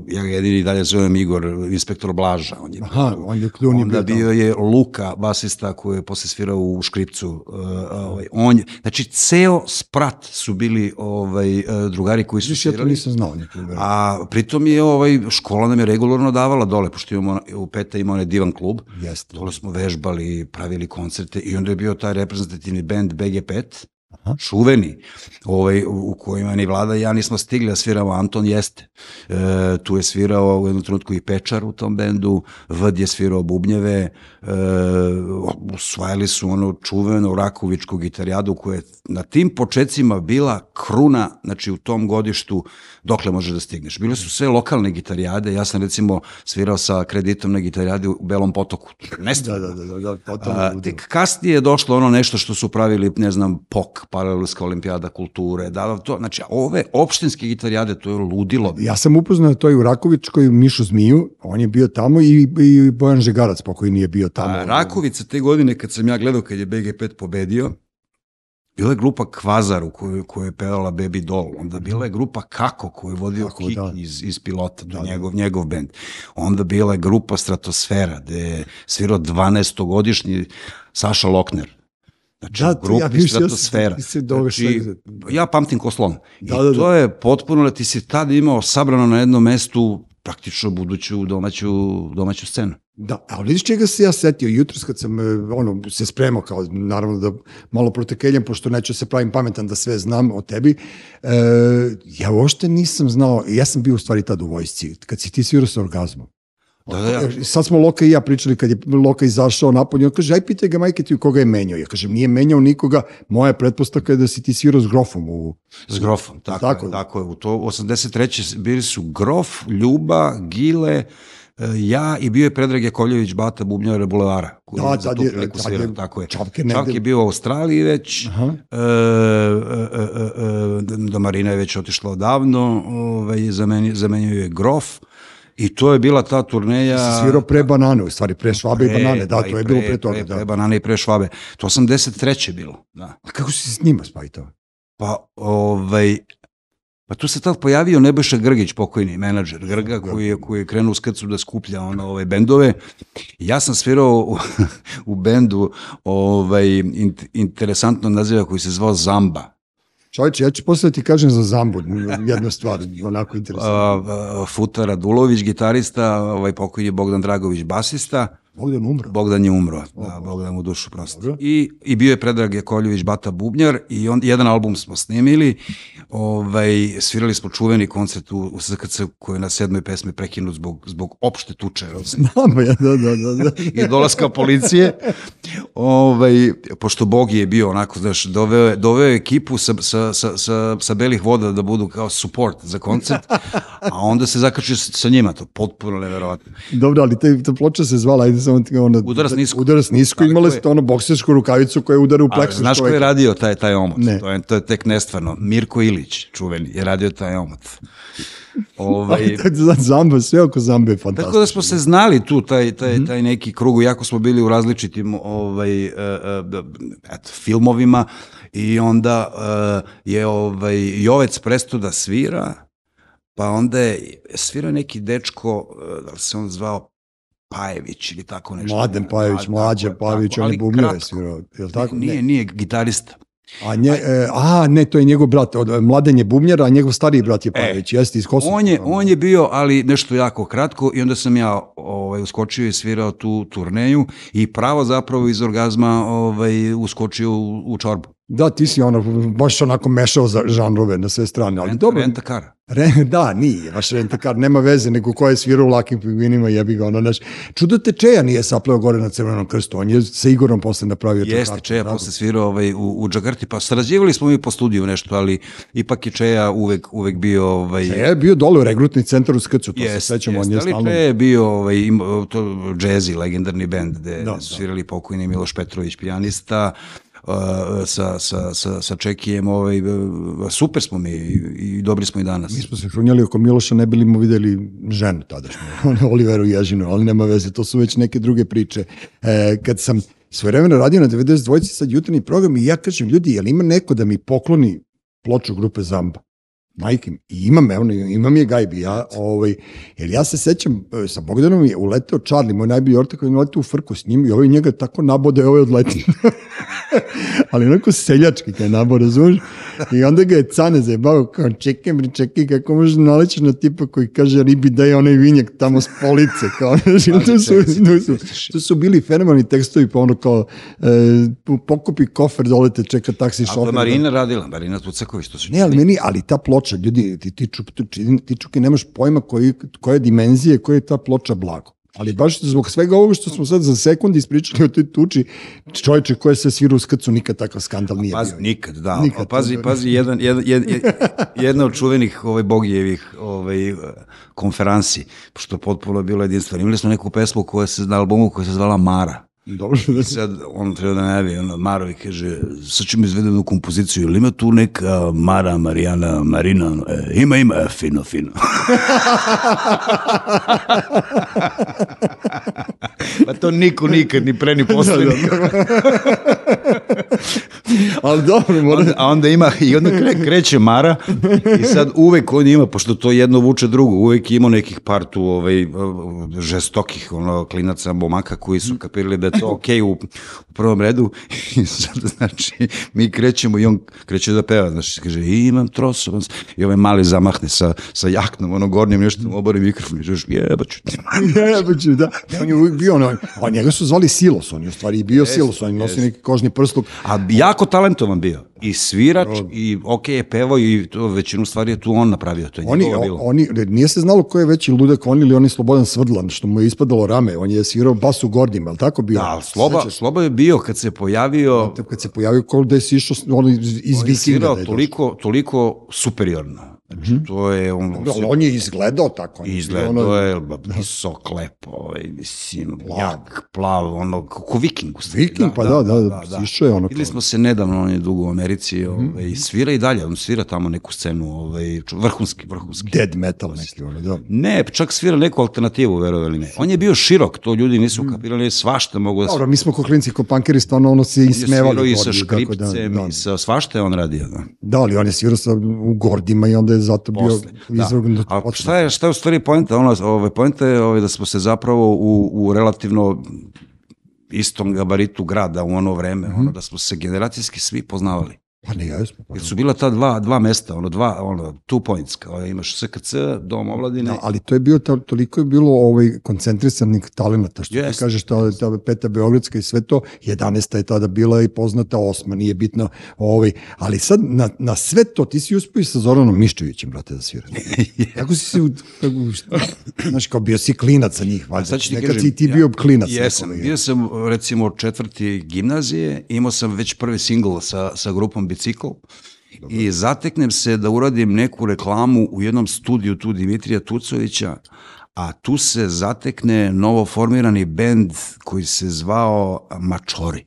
ja ga jedini dalje zovem Igor, inspektor Blaža. On je Aha, on je, je Onda bio, bio je Luka, basista koji je posle svirao u Škripcu. Uh, ovaj, on je, znači, ceo sprat su bili ovaj, drugari koji su Viš, ja to svirali. nisam znao. Nikog, da. A pritom je ovaj, škola nam je regularno davala dole, pošto imamo, u Peta ima onaj divan klub. Jeste. Dole smo vežbali, pravili koncerte i onda je bio taj reprezentativni band BG5 Aha. čuveni, ovaj, u kojima ni vlada ja nismo stigli, a sviramo Anton jeste. E, tu je svirao u jednom trenutku i Pečar u tom bendu, Vd je svirao bubnjeve, e, usvajali su ono čuveno Rakovičku gitarijadu koja je na tim počecima bila kruna, znači u tom godištu dokle možeš da stigneš. Bile su sve lokalne gitarijade, ja sam recimo svirao sa kreditom na gitarijadi u Belom potoku. Da, [laughs] Nestvarno. da, da, da, da, totalno A, tek kasnije je došlo ono nešto što su pravili, ne znam, POK, Paralelska olimpijada kulture, da, da, to, znači, ove opštinske gitarijade, to je ludilo. Ja sam upoznao to i u Rakovičkoj, Mišu Zmiju, on je bio tamo i, i Bojan Žegarac pokojni je bio tamo. A Rakovica te godine, kad sam ja gledao kad je BG5 pobedio, bila je grupa Kvazar u kojoj, kojoj je pevala Baby Doll, onda bila je grupa Kako koju je vodio Kako, Kiki da. iz, iz pilota, to Da, je da. njegov, njegov band. Onda bila je grupa Stratosfera, gde je svirao 12-godišnji Saša Lokner. Znači, Da, da, grupi ja više- Stratosfera. se znači, ja pamtim ko slon. Da, I da, da. to je potpuno da ti si tad imao sabrano na jednom mestu praktično buduću domaću, domaću scenu. Da, a vidiš čega se ja setio jutros kad sam e, ono, se spremao kao naravno da malo protekeljam pošto neću se pravim pametan da sve znam o tebi. E, ja uopšte nisam znao, ja sam bio u stvari tad u vojsci, kad si ti svirao sa orgazmom. Da, da, E, Sad smo Loka i ja pričali kad je Loka izašao napolje, on kaže, aj pitaj ga majke ti koga je menjao. Ja kažem, nije menjao nikoga, moja pretpostavka je da si ti svirao s grofom u... S Grofom, tako, Tako je. tako je. U to 83. bili su Grof, Ljuba, Gile, e, ja i bio je Predrag Jakovljević Bata Bubnjara Bulevara koji Da, je za tu je- priliku svirao, je tako je. Čapke negde- je bio u Australiji već, Aha. e, e, e, e, e, do Marina je već otišla odavno, ovaj, zamenio, zamenio je Grof i to je bila ta turneja... Si svirao pre banane, u stvari pre švabe i Pre, banane, da, i to je bilo pre toga. Pre, da. pre banane i pre švabe. To 83. bilo, da. A kako si s njima spajtao? Pa, ovaj, pa tu se tad pojavio Nebojša Grgić, pokojni menadžer Grga, koji je, koji je krenuo u skrcu da skuplja ono, ove bendove. Ja sam svirao u, [laughs] u bendu ovaj, int, interesantno naziva koji se zvao Zamba. Čovječe, ja ću posle da ti kažem za Zambu, jednu stvar, onako interesantno. A, a, Futa Radulović, gitarista, ovaj pokojni Bogdan Dragović, basista, Bogdan umro. Bogdan je umro, da, Bogdan mu dušu prosti. Dobro. I, I bio je Predrag Jakovljević Bata Bubnjar i on, jedan album smo snimili, ovaj, svirali smo čuveni koncert u, u SKC koji je na sedmoj pesmi prekinut zbog, zbog opšte tuče Znam, [laughs] ja, da, da, da. da. i dolaska policije. Ovaj, pošto Bogi je bio onako, znaš, doveo, je- doveo je ekipu sa, sa, sa, sa, sa belih voda da budu kao support za koncert, [laughs] a onda se zakačio sa, njima, to potpuno neverovatno. Dobro, ali te, ta ploča se zvala, ajde samo ti ona... Udarac nisko. Udarac nisko, imala je. ste ono boksersku rukavicu koja udara u pleksus znaš ko je radio taj, taj omot? Ne. To je, to je tek nestvarno. Mirko Ilić, čuveni, je radio taj omot. Ovaj, [laughs] Za Zamba, sve oko Zambe je fantastično. Tako da smo se znali tu, taj, taj, taj neki krug, jako smo bili u različitim ovaj, e, e, eto, filmovima i onda e, je ovaj, Jovec prestao da svira, pa onda je svirao neki dečko, da li se on zvao Pajević ili tako nešto. Mladen Pajević, Da, Mlađa tako je, Pajević, on je bubnjeve svirao, je li tako? Nije, nije gitarista. A, nje, e, a, ne, to je njegov brat, od, Mladen je bubnjar, a njegov stariji brat je Pajević, jeste iz Kosova. E, On je, on je bio, ali nešto jako kratko i onda sam ja ovaj, uskočio i svirao tu turneju i pravo zapravo iz orgazma ovaj, uskočio u, u čorbu. Da, ti si ono, baš onako mešao za žanrove na sve strane, ali Renta, dobro. renta kara. Re, da, nije, baš rentakar, nema veze, nego ko je svirao u Lakim pingvinima, jebi ga, ono, znaš. Čudo te Čeja nije sapleo gore na Crvenom krstu, on je sa Igorom posle napravio Jeste, kartu, Čeja drago. posle svirao ovaj, u, u Džakarti, pa sarađivali smo mi po studiju nešto, ali ipak je Čeja uvek, uvek bio... Ovaj, Čeja je bio dole u regrutni centar u Skrcu, to se Jeste, sećam, on jeste, je ali stalno... Čeja je bio ovaj, im- to jazzy, legendarni bend, gde Da, da, su svirali pokojni Miloš Petrović, pijanista, sa, sa, sa, sa Čekijem, ovaj, uh, super smo mi i, i dobri smo i danas. Mi smo se šunjali oko Miloša, ne bili mu videli ženu tadašnju, Oliveru Ježinu, ali nema veze, to su već neke druge priče. E, kad sam svoje vremena radio na 92. sad jutarnji program i ja kažem, ljudi, jel ima neko da mi pokloni ploču grupe Zamba? Majke mi. I imam, evo, imam je gajbi. Ja, ovaj, jer ja se sećam, e, sa Bogdanom je uleteo Charlie, moj najbolji ortak, koji je uleteo u frku s njim i ovaj njega tako nabode, ovaj odleti. [laughs] Ali onako seljački kad je nabo, razumiješ? I onda ga je cane zajebao, kao čekaj, bre, čekaj, kako možeš naleći na tipa koji kaže ribi daj onaj vinjak tamo s police, kao, [laughs] znaš, to su, to su, to su bili fenomenalni tekstovi, pa ono kao, e, pokupi kofer, dolete, čeka taksi A šofer. Marina radila, Marina Tucaković, to su Ne, ali meni, ali ta ploča, ljudi, ti, ti, čuk, ti, ti čuke nemaš pojma koji, koje dimenzije, koja je ta ploča blago. Ali baš zbog svega ovoga što smo sad za sekund ispričali o toj tuči, čovječe koje se svira u skrcu, nikad takav skandal nije Pazi, bio. nikad, da. Nikad, pazi, to- pazi, jedan, jedan, jedan, jedna od čuvenih ovaj, Bogijevih ovaj, konferansi, pošto je potpuno bilo jedinstveno. Imali smo neku pesmu koja se, na albumu koja se zvala Mara. Dobro, [laughs] da I sad on treba da najavi, ono, Marovi kaže, sad ćemo izvedem jednu kompoziciju, ili ima tu neka Mara, Marijana, Marina, e, ima, ima, e, fino, fino. [laughs] pa to niko nikad, ni pre, ni [laughs] posle. nikad. Ali dobro, mora... Onda, a onda ima, i onda kre, kreće Mara i sad uvek on ima, pošto to jedno vuče drugo, uvek ima nekih par tu ovaj, žestokih ono, klinaca, momaka koji su kapirali da to okej u, u prvom redu [laughs] i sad znači mi krećemo i on kreće da peva, znači kaže imam trosovan i ovaj mali zamahne sa, sa jaknom, ono gornjim nešto mu obori mikrofon i kažeš jebaću ti. [laughs] Jebaću, da. On je uvijek bio, ono, a njega su zvali Silos, on je u stvari i bio Silos, on je nosio neki kožni prsluk. A jako talentovan bio. I svirač, i ok je pevao i to većinu stvari je tu on napravio. To je Oni, njegova bilo. oni, nije se znalo ko je veći ludak, on ili on je Slobodan Svrdlan, što mu je ispadalo rame, on je svirao bas u Gordima, ali tako bio? Da, Sloba, Sloba je bio kad se pojavio, Kad se pojavio kao da je si išao ono iz, iz on je Vikinga. Da je toliko, toliko superiorno. Znači, to je on... došao. Ali on je izgledao tako. on je Izgled, bio ono- je visok, lepo, ovaj, mislim, jak, plav, ono, kako viking. Viking, pa da, da, da, išao je ono Videli smo se nedavno, on je dugo u Americi, ovaj, svira i dalje, on svira tamo neku scenu, ovaj, vrhunski, vrhunski. Dead metal neki, ono, da. Ne, čak svira neku alternativu, verovali ili ne. On je bio širok, to ljudi nisu kapirali, svašta mogu da se... Dobro, mi smo ko klinci, ko pankeri, stvarno ono se On je ismevali. svirao i sa da, škripcem, da. i sa svašta je on radio. Da. Da, ali on je svirao sa, u Gordima i onda je zato bio da. izvrgnut. A otpadu. šta je, šta je u stvari poenta? Ono, ovaj, poenta je ovaj, da smo se zapravo u, u relativno istom gabaritu grada u ono vreme, Mhm. ono, da smo se generacijski svi poznavali. Pa ne, jesmo. Pa, Jer su bila ta dva, dva mesta, ono, dva, ono, two points, kao imaš SKC, Dom omladine, Da, ali to je bio, to, toliko je bilo ovaj, koncentrisanih talenata, što Jeste, ti kažeš, ta, ta peta Beogradska i sve to, 11. je tada bila i poznata, osma, nije bitno, ovaj, ali sad na, na sve to, ti si uspio sa Zoranom Miščevićem, brate, da sviraš. [laughs] Kako si se, kako, znaš, kao bio si klinac sa njih, valjda, Sad ću ti nekad kažem, si ti ja- bio klinac. Jesam, bio sam recimo četvrti gimnazije, imao sam već prvi singl sa, sa grupom Bicikl i zateknem se da uradim neku reklamu u jednom studiju tu Dimitrija Tucovića, a tu se zatekne novo formirani bend koji se zvao Mačori.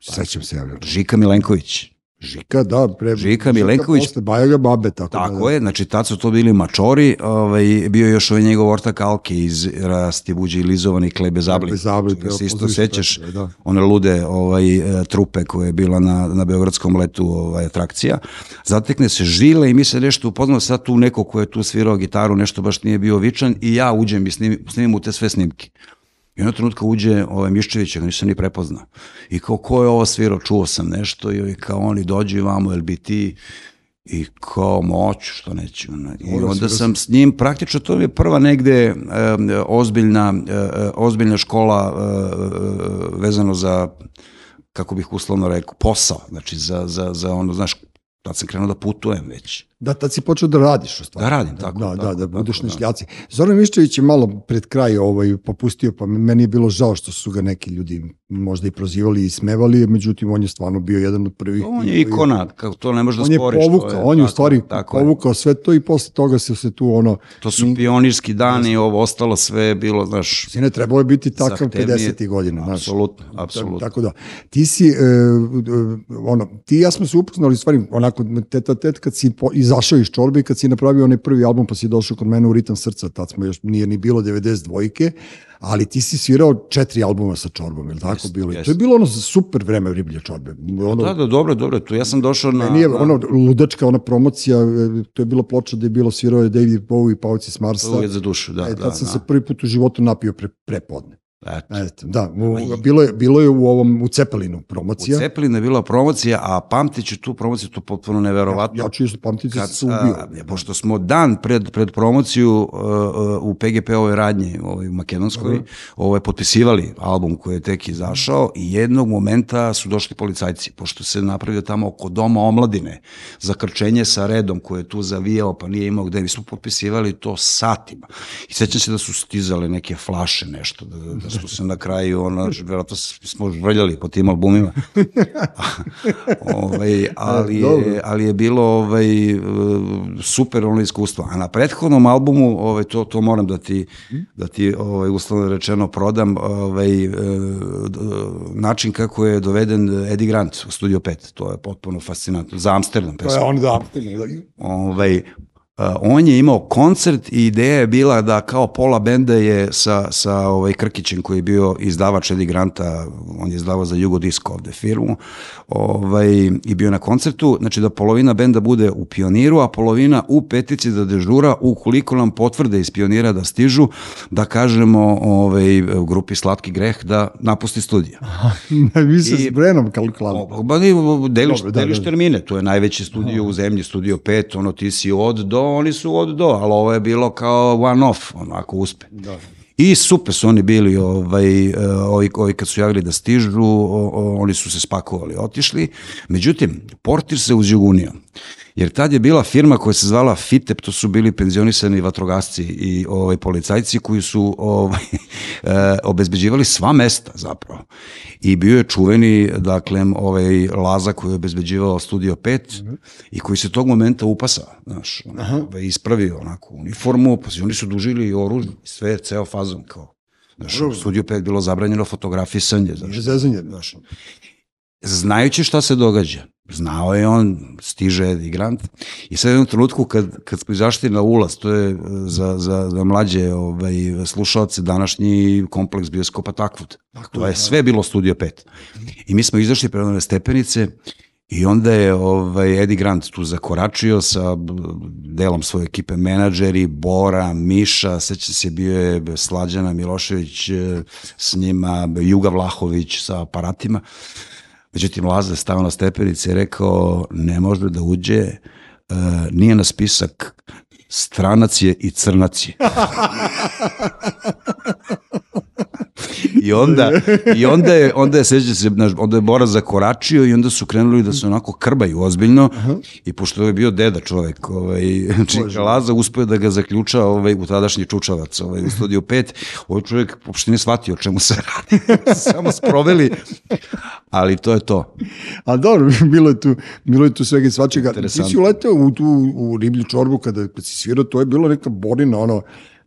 Sećam se, ja, Žika Milenković. Žika, da, pre, Žika Milenković. Posle Bajaga Babe, tako, Tako da, da. je, znači tad su to bili mačori, ovaj, bio je još ovaj njegov ortak Alke iz Rasti Buđe i Lizovani Klebe Zabli. Klebe Zabli, Toga se isto sećaš, da. one lude ovaj, e, trupe koje je bila na, na Beogradskom letu ovaj, atrakcija. Zatekne se žile i mi se nešto upoznamo, sad tu neko ko je tu svirao gitaru, nešto baš nije bio vičan i ja uđem i snimim, snimim u te sve snimke. I jednog trenutka uđe ovaj Miščević, ga nisam ni prepoznao. I kao, ko je ovo svirao, čuo sam nešto i kao oni dođi vamo, jel bi ti i kao moću, što neću. I onda sam s njim, praktično to je prva negde e, ozbiljna, e, ozbiljna škola e, vezano za, kako bih uslovno rekao, posao. Znači za, za, za ono, znaš, tad sam krenuo da putujem već. Da, tad si počeo da radiš u stvari. Da radim, tako, Da, da, tako, da, budeš tako, na da. šljaci. Zoran Miščević je malo pred kraj ovaj, popustio, pa meni je bilo žao što su ga neki ljudi možda i prozivali i smevali, međutim on je stvarno bio jedan od prvih. On je ikona, kako to ne možeš da On je sporiš. povukao, on je u stvari tako je. povukao sve to i posle toga se se tu ono, To su pionirski dani i ovo ostalo sve je bilo, znaš, sine, trebalo je biti takav Zahtevnije. 50. godina. Apsolutno, apsolutno. Tako da, ti si, e, e, ono, ti ja smo se upoznali, stvari, onako, teta tet, kad si po, izašao iz čorbe i kad si napravio onaj prvi album, pa si došao kod mene u Ritam srca, tad smo još, nije ni bilo 92-ke, ali ti si svirao četiri albuma sa Čorbom, je li tako Jest, bilo? Jest. to je bilo ono super vreme Riblje Čorbe. Ono, Da, da, dobro, dobro, tu ja sam došao na... Meni je na- ono ludačka ona promocija, e, to je bila ploča da je bilo svirao je David Bowie i Pauci s Marsa. Uvijek za dušu, da, e, da, tad sam da. se prvi put u životu napio pre, prepodne. Eto. Eto, da, u, bilo, je, bilo je u ovom, u Cepelinu U promocija. Cepelinu je bila promocija, a pamtit ću tu promociju, to potpuno neverovatno. Ja ću isto pamtiti kad, se se ubio. a, pošto smo dan pred, pred promociju uh, uh, u PGP-ovoj radnji, ovoj makedonskoj, ovaj, potpisivali album koji je tek izašao i jednog momenta su došli policajci, pošto se napravio tamo oko doma omladine, zakrčenje sa redom koje je tu zavijao, pa nije imao gde, mi smo potpisivali to satima. I sećam se da su stizale neke flaše, nešto, da, da su se na kraju, ono, verovatno smo žvrljali po tim albumima. [laughs] ovaj, ali, je, ali je bilo ovaj, e, super ono iskustvo. A na prethodnom albumu, ovaj, to, to moram da ti, da ti ovaj, uslovno rečeno prodam, ovaj, e, d- način kako je doveden Eddie Grant u Studio 5. To je potpuno fascinantno. Za Amsterdam To je pesma. on da, Ovaj, a, on je imao koncert i ideja je bila da kao pola benda je sa, sa ovaj Krkićem koji je bio izdavač Eddie Granta, on je izdavao za Jugo Disco ovde firmu, ovaj, i bio na koncertu, znači da polovina benda bude u pioniru, a polovina u petici da dežura, ukoliko nam potvrde iz pionira da stižu, da kažemo ovaj, grupi Slatki greh da napusti studija. Mi se I- s Brenom kalkulali. Ba, deliš, Dobro, da, deliš da. termine, to je najveći studio u zemlji, studio 5, ono ti si od do, oni su od do, ali ovo je bilo kao one off, ono, ako uspe. Da. I super su oni bili, ovaj, e, ovi, ovi kad su javili da stižu, o, o, oni su se spakovali, otišli. Međutim, portir se uzjugunio. Jer tad je bila firma koja se zvala FITEP, to su bili penzionisani vatrogasci i ovaj, policajci koji su ovaj, [laughs] e, obezbeđivali sva mesta zapravo. I bio je čuveni, dakle, ovaj Laza koji je obezbeđivao Studio 5 i koji se tog momenta upasao, znaš, ono, ovaj, ispravio onako uniformu, pa oni su dužili i oružje, sve, ceo fazon, kao. Znaš, u Studio 5 bilo zabranjeno fotografisanje, znaš, zezanje. znaš, znajući šta se događa. Znao je on, stiže Eddie Grant i sad u jednom trenutku kad, kad smo izašli na ulaz, to je e, za, za, za mlađe ovaj, slušalce današnji kompleks bioskopa Takvud. To je sve bilo Studio 5. I mi smo izašli prema one stepenice i onda je ovaj, Eddie Grant tu zakoračio sa delom svoje ekipe menadžeri, Bora, Miša, seća se bio je Slađana Milošević e, s njima, Juga Vlahović sa aparatima. Međutim, Laza stao na stepenice i rekao, ne može da uđe, e, nije na spisak, stranac je i crnac je. [laughs] I onda, i onda je, onda je, seća se, znaš, onda je Bora zakoračio i onda su krenuli da se onako krbaju ozbiljno i pošto je bio deda čovek, ovaj, Čika Laza uspio da ga zaključa ovaj, u tadašnji čučavac ovaj, u studiju 5, ovaj čovjek uopšte nije shvatio o čemu se radi, [laughs] samo sproveli, ali to je to. A dobro, bilo je tu, bilo je tu svega i svačega. Ti si uleteo u tu u riblju čorbu kada, kad si svirao, to je bilo neka borina, ono,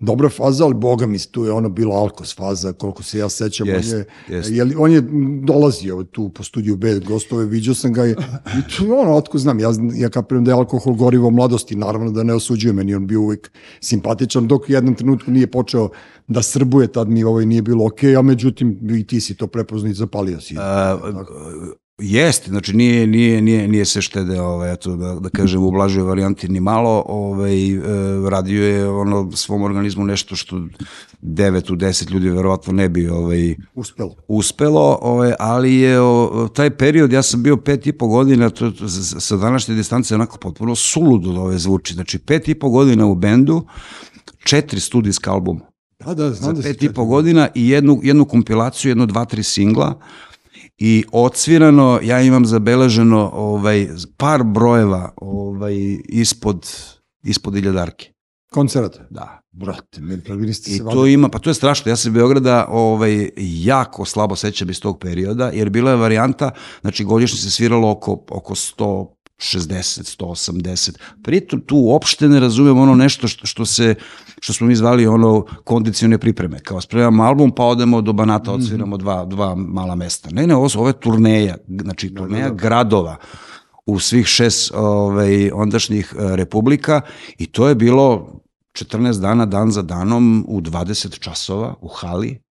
dobra faza, ali boga mi, tu je ono bilo alkos faza, koliko se ja sećam. Jest, on, je, jest. je, on je dolazio tu po studiju B, gostove, viđao sam ga i, i tu, ono, otko znam, ja, ja kapiram da je alkohol gorivo mladosti, naravno da ne osuđuje, meni on bio uvijek simpatičan, dok u jednom trenutku nije počeo da srbuje, tad mi ovaj nije bilo okej, a međutim i ti si to prepoznao i zapalio si. A, Jeste, znači nije, nije, nije, nije se štede, ovaj, eto, da, da kažem, u blažoj varijanti ni malo, ovaj, e, radio je ono svom organizmu nešto što 9 u 10 ljudi verovatno ne bi ovaj, Uspelo. uspelo, ovaj, ali je o, taj period, ja sam bio pet i po godina, to, to, sa današnje distance onako potpuno suludo da ove zvuči, znači pet i po godina u bendu, četiri studijska albuma. Da, da, za znam da si pet i po godina i jednu, jednu kompilaciju, jedno, dva, tri singla i odsvirano, ja imam zabeleženo ovaj, par brojeva ovaj, ispod, ispod iljadarke. koncerata. Da. Brate, meni pa vi niste I se to ima, pa to je strašno. Ja se Beograda ovaj, jako slabo sećam iz tog perioda, jer bila je varijanta, znači godišnje se sviralo oko, oko 160, 180. Pritom tu uopšte ne razumem ono nešto što, što se, što smo mi zvali ono kondicione pripreme. Kao spremamo album, pa odemo do Banata, odsviramo dva, dva mala mesta. Ne, ne, ovo, ovo je turneja, znači turneja gradova u svih šest ovaj, ondašnjih eh, republika i to je bilo 14 dana, dan za danom, u 20 časova u hali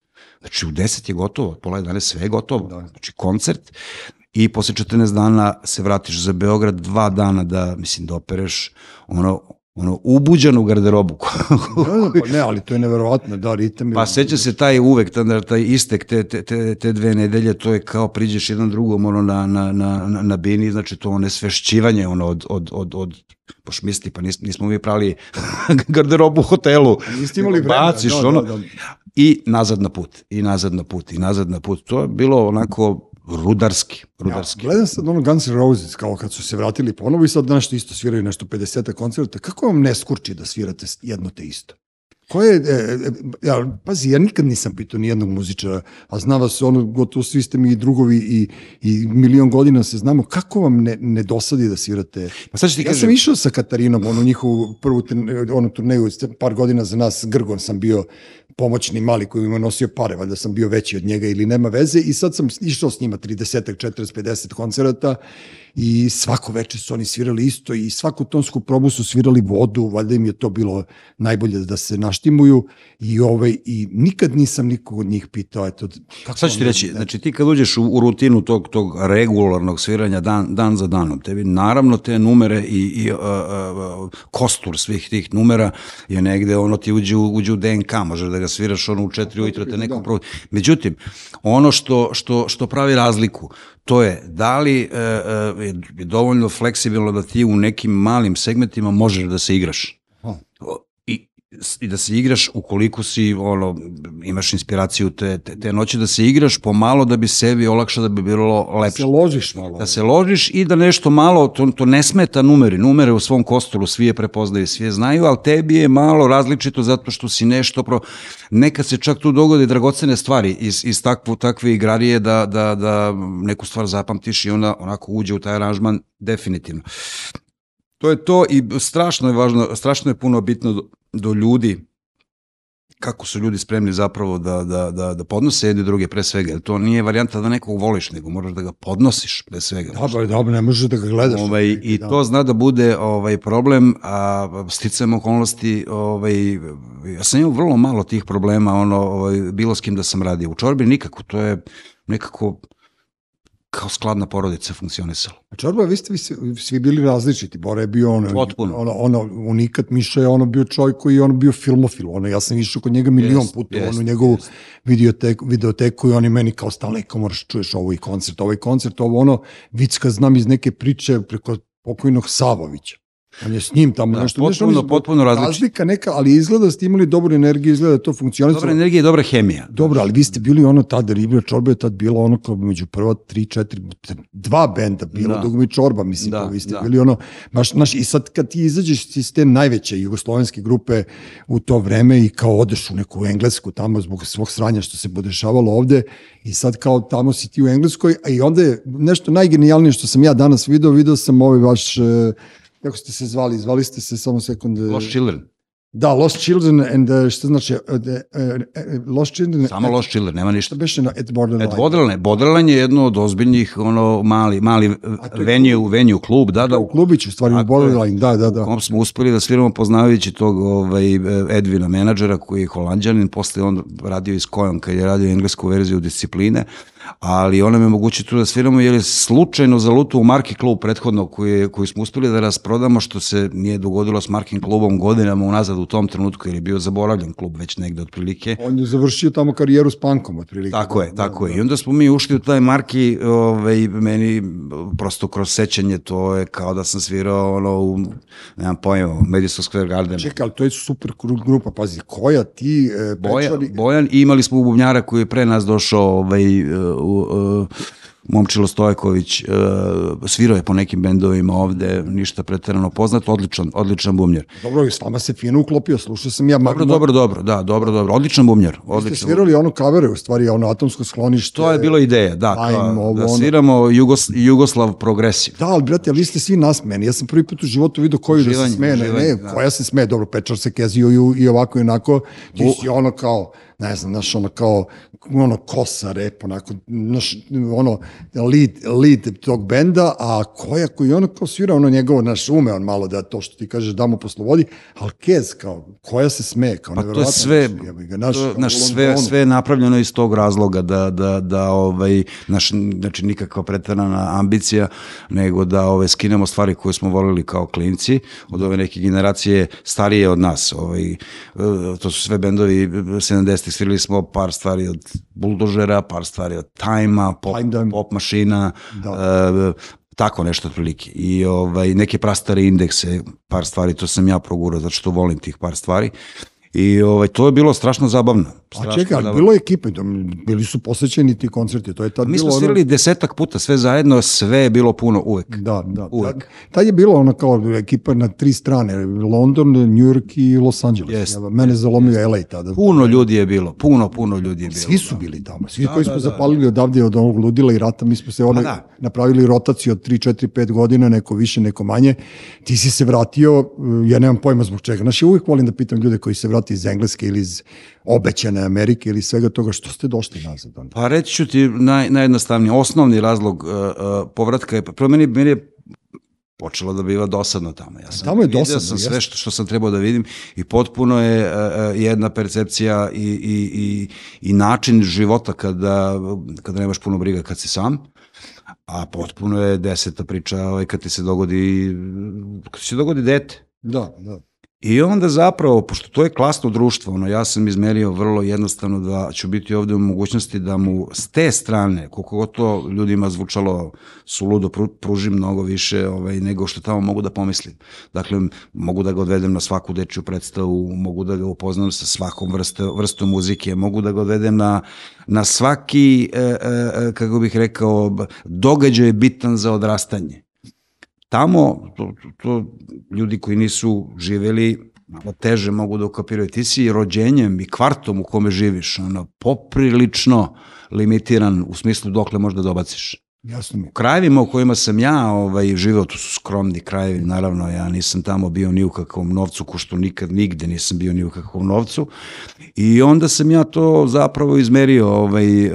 Znači u 10 je gotovo, pola 11 sve je gotovo. Da. Znači koncert i posle 14 dana se vratiš za Beograd, dva dana da, mislim, da opereš ono, ono ubuđanu garderobu. Da, da, pa ne, ali to je neverovatno, da, ritam je... Pa seća se taj uvek, tada, taj istek te, te, te, te dve nedelje, to je kao priđeš jedan drugom ono, na, na, na, na, bini, znači to ono svešćivanje ono, od, od, od, od pošmisti, pa nis, nismo mi pravili [laughs] garderobu u hotelu. Niste imali vremena, Baciš da, ono, da, da. i nazad na put, i nazad na put, i nazad na put. To je bilo onako rudarski, rudarski. Ja, gledam sad ono Guns N' Roses, kao kad su se vratili ponovo i sad nešto isto sviraju nešto 50 koncerta. Kako vam ne skurči da svirate jedno te isto? Ko je, e, e, ja, pazi, ja nikad nisam pitao ni jednog muzičara, a zna vas, ono, gotovo svi ste mi i drugovi i, i milion godina se znamo, kako vam ne, ne dosadi da svirate? Pa sad ću ti Ja kažem, sam išao sa Katarinom, onu njihovu prvu onu turneju, par godina za nas, Grgon sam bio pomoćni mali koji ima nosio pare, valjda sam bio veći od njega ili nema veze i sad sam išao s njima 30, 40, 50 koncerata i svako veče su oni svirali isto i svaku tonsku probu su svirali vodu, valjda im je to bilo najbolje da se naštimuju. I ovaj i nikad nisam nikog od njih pitao eto kako Sad ću ti reći, znači ti kad uđeš u, u rutinu tog, tog regularnog sviranja dan, dan za danom, tebi naravno te numere i, i uh, uh, kostur svih tih numera je negde, ono ti uđe, u- uđe u DNK, možeš da ga sviraš ono u četiri ujutro, te neko da. Međutim, ono što, što, što pravi razliku, to je da li uh, je je dovoljno fleksibilno da ti u nekim malim segmentima možeš da se igraš. I, da se igraš ukoliko si ono imaš inspiraciju te, te, te noći da se igraš pomalo da bi sebi olakšao da bi bilo lepše se ložiš malo. da se ložiš i da nešto malo, to, to ne smeta numeri, numere u svom kostolu svi je prepoznaju, svi je znaju, ali tebi je malo različito zato što si nešto, pro... nekad se čak tu dogode dragocene stvari iz, iz takvu, takve igrarije da, da, da neku stvar zapamtiš i onda onako uđe u taj aranžman definitivno. To je to i strašno je važno, strašno je puno bitno do, ljudi kako su ljudi spremni zapravo da, da, da, da podnose jedni druge pre svega, jer to nije varijanta da nekog voliš, nego moraš da ga podnosiš pre svega. Dobro, dobro, ne možeš da ga gledaš. Ovaj, I Da. to zna da bude ovaj problem, a sticajem okolnosti, ovaj, ja sam imao vrlo malo tih problema, ono, ovaj, bilo s kim da sam radio. U čorbi nikako, to je nekako kao skladna porodica funkcionisala. A Čorba, vi ste vi svi, bili različiti. Bora je bio ono, Potpuno. ono, ono unikat, Miša je ono bio čovjek koji je ono bio filmofil. Ono, ja sam išao kod njega milion Jest, puta jest, onu njegovu jest. videoteku, videoteku i on je meni kao stalno, kao moraš čuješ ovo i koncert, ovaj koncert, ovo ono, vicka znam iz neke priče preko pokojnog Savovića. On je s njim tamo Da, nešto. potpuno- nešto, potpuno različito. Razlika neka, ali izgleda da ste imali dobru energiju, izgleda da to funkcionisalo. Dobra energija i dobra hemija. Dobro, ali vi ste bili ono tada, Riblja Čorba je tad bila ono kao među prva tri, četiri, dva benda bilo, Da. dok Čorba, mislim, Da, vi ste da. bili ono, baš, znaš, i sad kad ti izađeš iz te najveće jugoslovenske grupe u to vreme i kao odeš u neku englesku tamo zbog svog sranja što se podešavalo ovde i sad kao tamo si ti u Engleskoj, a i onda je nešto najgenijalnije što sam ja danas video, video sam ovaj vaš, e, kako ste se zvali, zvali ste se samo sekund. e, Lost Children. Da, Lost Children and, uh, šta znači, uh, the, uh, Lost Children... Samo Lost Children, nema ništa. Šta beše na At Borderline? Et Borderline. Borderline je jedno od ozbiljnih, ono, mali, mali venue, venue klub, da, da, u klubiću, u stvari, u. Borderline, da, da, da. kom smo uspeli da sviramo poznavajući tog ovaj, Edvina menadžera koji je holandjanin, posle on radio i s kojom kad je radio englesku verziju discipline, ali on nam je moguće tu da sviramo jer je slučajno zalutao u Marki klub prethodno koji, je, koji smo uspeli da rasprodamo što se nije dogodilo s Markin klubom godinama unazad u tom trenutku jer je bio zaboravljen klub već negde otprilike. On je završio tamo karijeru s punkom, otprilike. Tako je, tako da, je. I onda smo mi ušli u taj marki, ovaj, meni prosto kroz sećanje to je kao da sam svirao ono u, nemam pojma, u Madison Square Garden. Čekaj, ali to je super grupa, pazi, koja ti, e, Boja, Pečari, Bojan i imali smo bubnjara koji je pre nas došao ovaj, u, u, Momčilo Stojković, uh, svirao je po nekim bendovima ovde, ništa preterano poznat, odličan, odličan bubnjar. dobro, s vama se fino uklopio, slušao sam ja. Dobro, dobro, dobro, da, dobro, dobro, odličan bubnjar, Vi ste odličan. svirali ono kavere, u stvari, ono atomsko sklonište. To je bilo ideja, da, Ajmo, kao, ovo, da ono. sviramo Jugos, Jugoslav progresiv. Da, ali brate, ali vi ste svi nasmeni. Ja sam prvi put u životu vidio koju da Uživanje, se smeje. Ne, uživanje, ne, da. koja se smeje. Dobro, Pečar se kezio i, i ovako i onako. Ti si ono kao, ne znam, znaš, ono kao, ono kosa rep, onako, znaš, ono, lead, lead tog benda, a koja koji ono kao svira, ono njegovo, naš ume on malo da to što ti kažeš da mu poslovodi, ali Kez kao, koja se sme, kao Pa to je sve, ga, naš, to, naš sve, sve je napravljeno iz tog razloga da, da, da ovaj, naš, znači nikakva pretarana ambicija, nego da ove, skinemo stvari koje smo volili kao klinci, od ove neke generacije starije od nas. Ovaj, e, to su sve bendovi 70-ih, svirali smo par stvari od Bulldožera, par stvari od Time-a, pop, pop mašina, Da. e, tako nešto otprilike. I ovaj, neke prastare indekse, par stvari, to sam ja progurao, zato što volim tih par stvari. I ovaj, to je bilo strašno zabavno. A čekaj, ali zabavno. bilo je ekipe, to- bili su posvećeni ti koncerti, to je tad Mi bilo smo ono- svirali desetak puta, sve zajedno, sve je bilo puno uvek. Da, da. Uvek. Tad, tad je bilo ono kao ekipa na tri strane, London, New York i Los Angeles. Jest, Mene zalomio LA tada. Puno ljudi je bilo, puno, puno ljudi je bilo. Svi su bili tamo, svi Da, koji da, smo da. zapalili odavde od ovog ludila i rata, mi smo se ono, da. napravili rotaciju od 3, 4, 5 godina, neko više, neko manje. Ti si se vratio, uh, ja nemam pojma zbog čega. Znaš, ja uvijek volim da pitam ljude koji se vrati iz Engleske ili iz obećane Amerike ili svega toga, što ste došli nazad? onda? Pa reći ću ti naj, najjednostavniji, osnovni razlog uh, uh, povratka je, prvo meni, meni je počelo da biva dosadno tamo. Ja sam Tamo je vidio dosadno, sam sve što, što sam trebao da vidim i potpuno je uh, jedna percepcija i, i, i, i način života kada, kada nemaš puno briga kad si sam, a potpuno je deseta priča ovaj, kad ti se dogodi, kad ti se dogodi dete. Da, da. I onda zapravo, pošto to je klasno društvo, ono, ja sam izmerio vrlo jednostavno da ću biti ovde u mogućnosti da mu s te strane, koliko god to ljudima zvučalo suludo, pru- pružim mnogo više ovaj, nego što tamo mogu da pomislim. Dakle, mogu da ga odvedem na svaku dečju predstavu, mogu da ga upoznam sa svakom vrste, vrstom muzike, mogu da ga odvedem na, na svaki, e, e, e, kako bih rekao, događaj bitan za odrastanje tamo, to, to, to ljudi koji nisu živeli, malo teže mogu da ukapiraju. Ti si rođenjem i kvartom u kome živiš, ono, poprilično limitiran u smislu dokle možda dobaciš. Jasno mi. U krajevima u kojima sam ja ovaj, živeo, to su skromni krajevi, naravno, ja nisam tamo bio ni u kakvom novcu, ko što nikad nigde nisam bio ni u kakvom novcu. I onda sam ja to zapravo izmerio ovaj, e,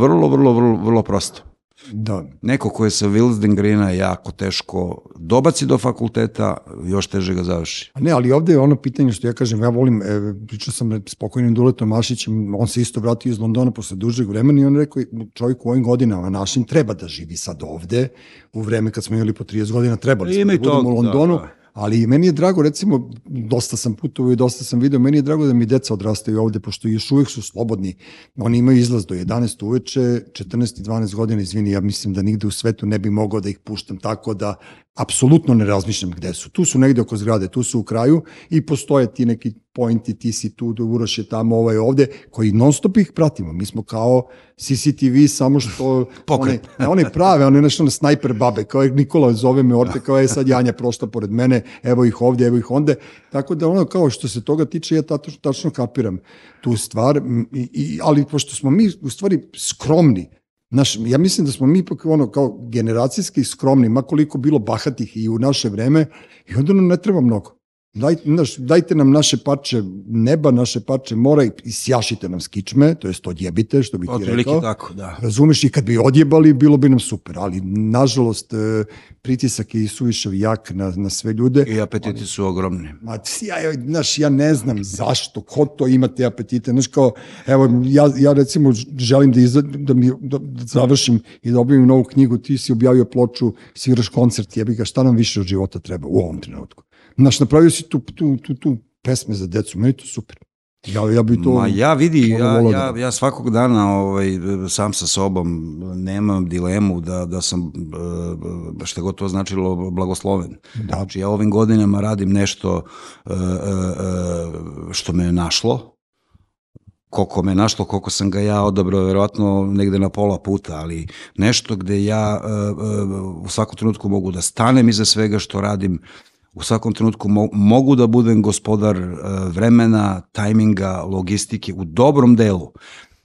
vrlo, vrlo, vrlo, vrlo prosto Da. neko ko je sa Wilsdengrina jako teško dobaci do fakulteta, još teže ga završi. A ne, ali ovde je ono pitanje što ja kažem, ja volim, e, pričao sam s pokojnim Duletom Mašićem, on se isto vratio iz Londona posle dužeg vremena i on rekao, čovjek u ovim godinama našim treba da živi sad ovde, u vreme kad smo imali po 30 godina, trebali smo Ima i da budemo u Londonu, da, da. Ali meni je drago, recimo, dosta sam putovao i dosta sam video, meni je drago da mi deca odrastaju ovde, pošto još uvijek su slobodni, oni imaju izlaz do 11 uveče, 14 i 12 godina, izvini, ja mislim da nigde u svetu ne bi mogao da ih puštam tako da apsolutno ne razmišljam gde su. Tu su negde oko zgrade, tu su u kraju i postoje ti neki pointi, ti si tu, Uroš je tamo, ovaj ovde, koji non stop ih pratimo. Mi smo kao CCTV, samo što [laughs] one, one prave, one nešto na snajper babe, kao je Nikola zove me orte, kao je sad Janja prošla pored mene, evo ih ovde, evo ih onde. Tako da ono kao što se toga tiče, ja tačno, tačno kapiram tu stvar, i, i, ali pošto smo mi u stvari skromni, Naš, ja mislim da smo mi ipak ono kao generacijski skromni, makoliko bilo bahatih i u naše vreme, i onda nam ne treba mnogo. Daj, naš, dajte nam naše parče neba, naše parče mora i, i sjašite nam skičme, to jest odjebite, što bi ti Otprilike rekao. tako, da. Razumeš, i kad bi odjebali, bilo bi nam super, ali nažalost e, pritisak je suviše jak na, na sve ljude. I apetiti su ogromni. Ma, ja, znaš, ja ne znam zašto, ko to ima te apetite, znaš, kao, evo, ja, ja recimo želim da, iza, da, mi, da, da završim i da objavim novu knjigu, ti si objavio ploču, sviraš koncert, jebi ga, šta nam više od života treba u ovom trenutku? Znaš, napravio si tu, tu, tu, tu pesme za decu, meni to super. Ja, ja bi to... Ma ja vidi, ja, volao ja, da- ja svakog dana ovaj, sam sa sobom nemam dilemu da, da sam, e, šta god to značilo, blagosloven. Da. Znači ja ovim godinama radim nešto e, e, što me je našlo, koliko me našlo, koliko sam ga ja odabrao, verovatno negde na pola puta, ali nešto gde ja u svakom trenutku mogu da stanem iza svega što radim, u svakom trenutku mo mogu da budem gospodar e, vremena, tajminga, logistike u dobrom delu.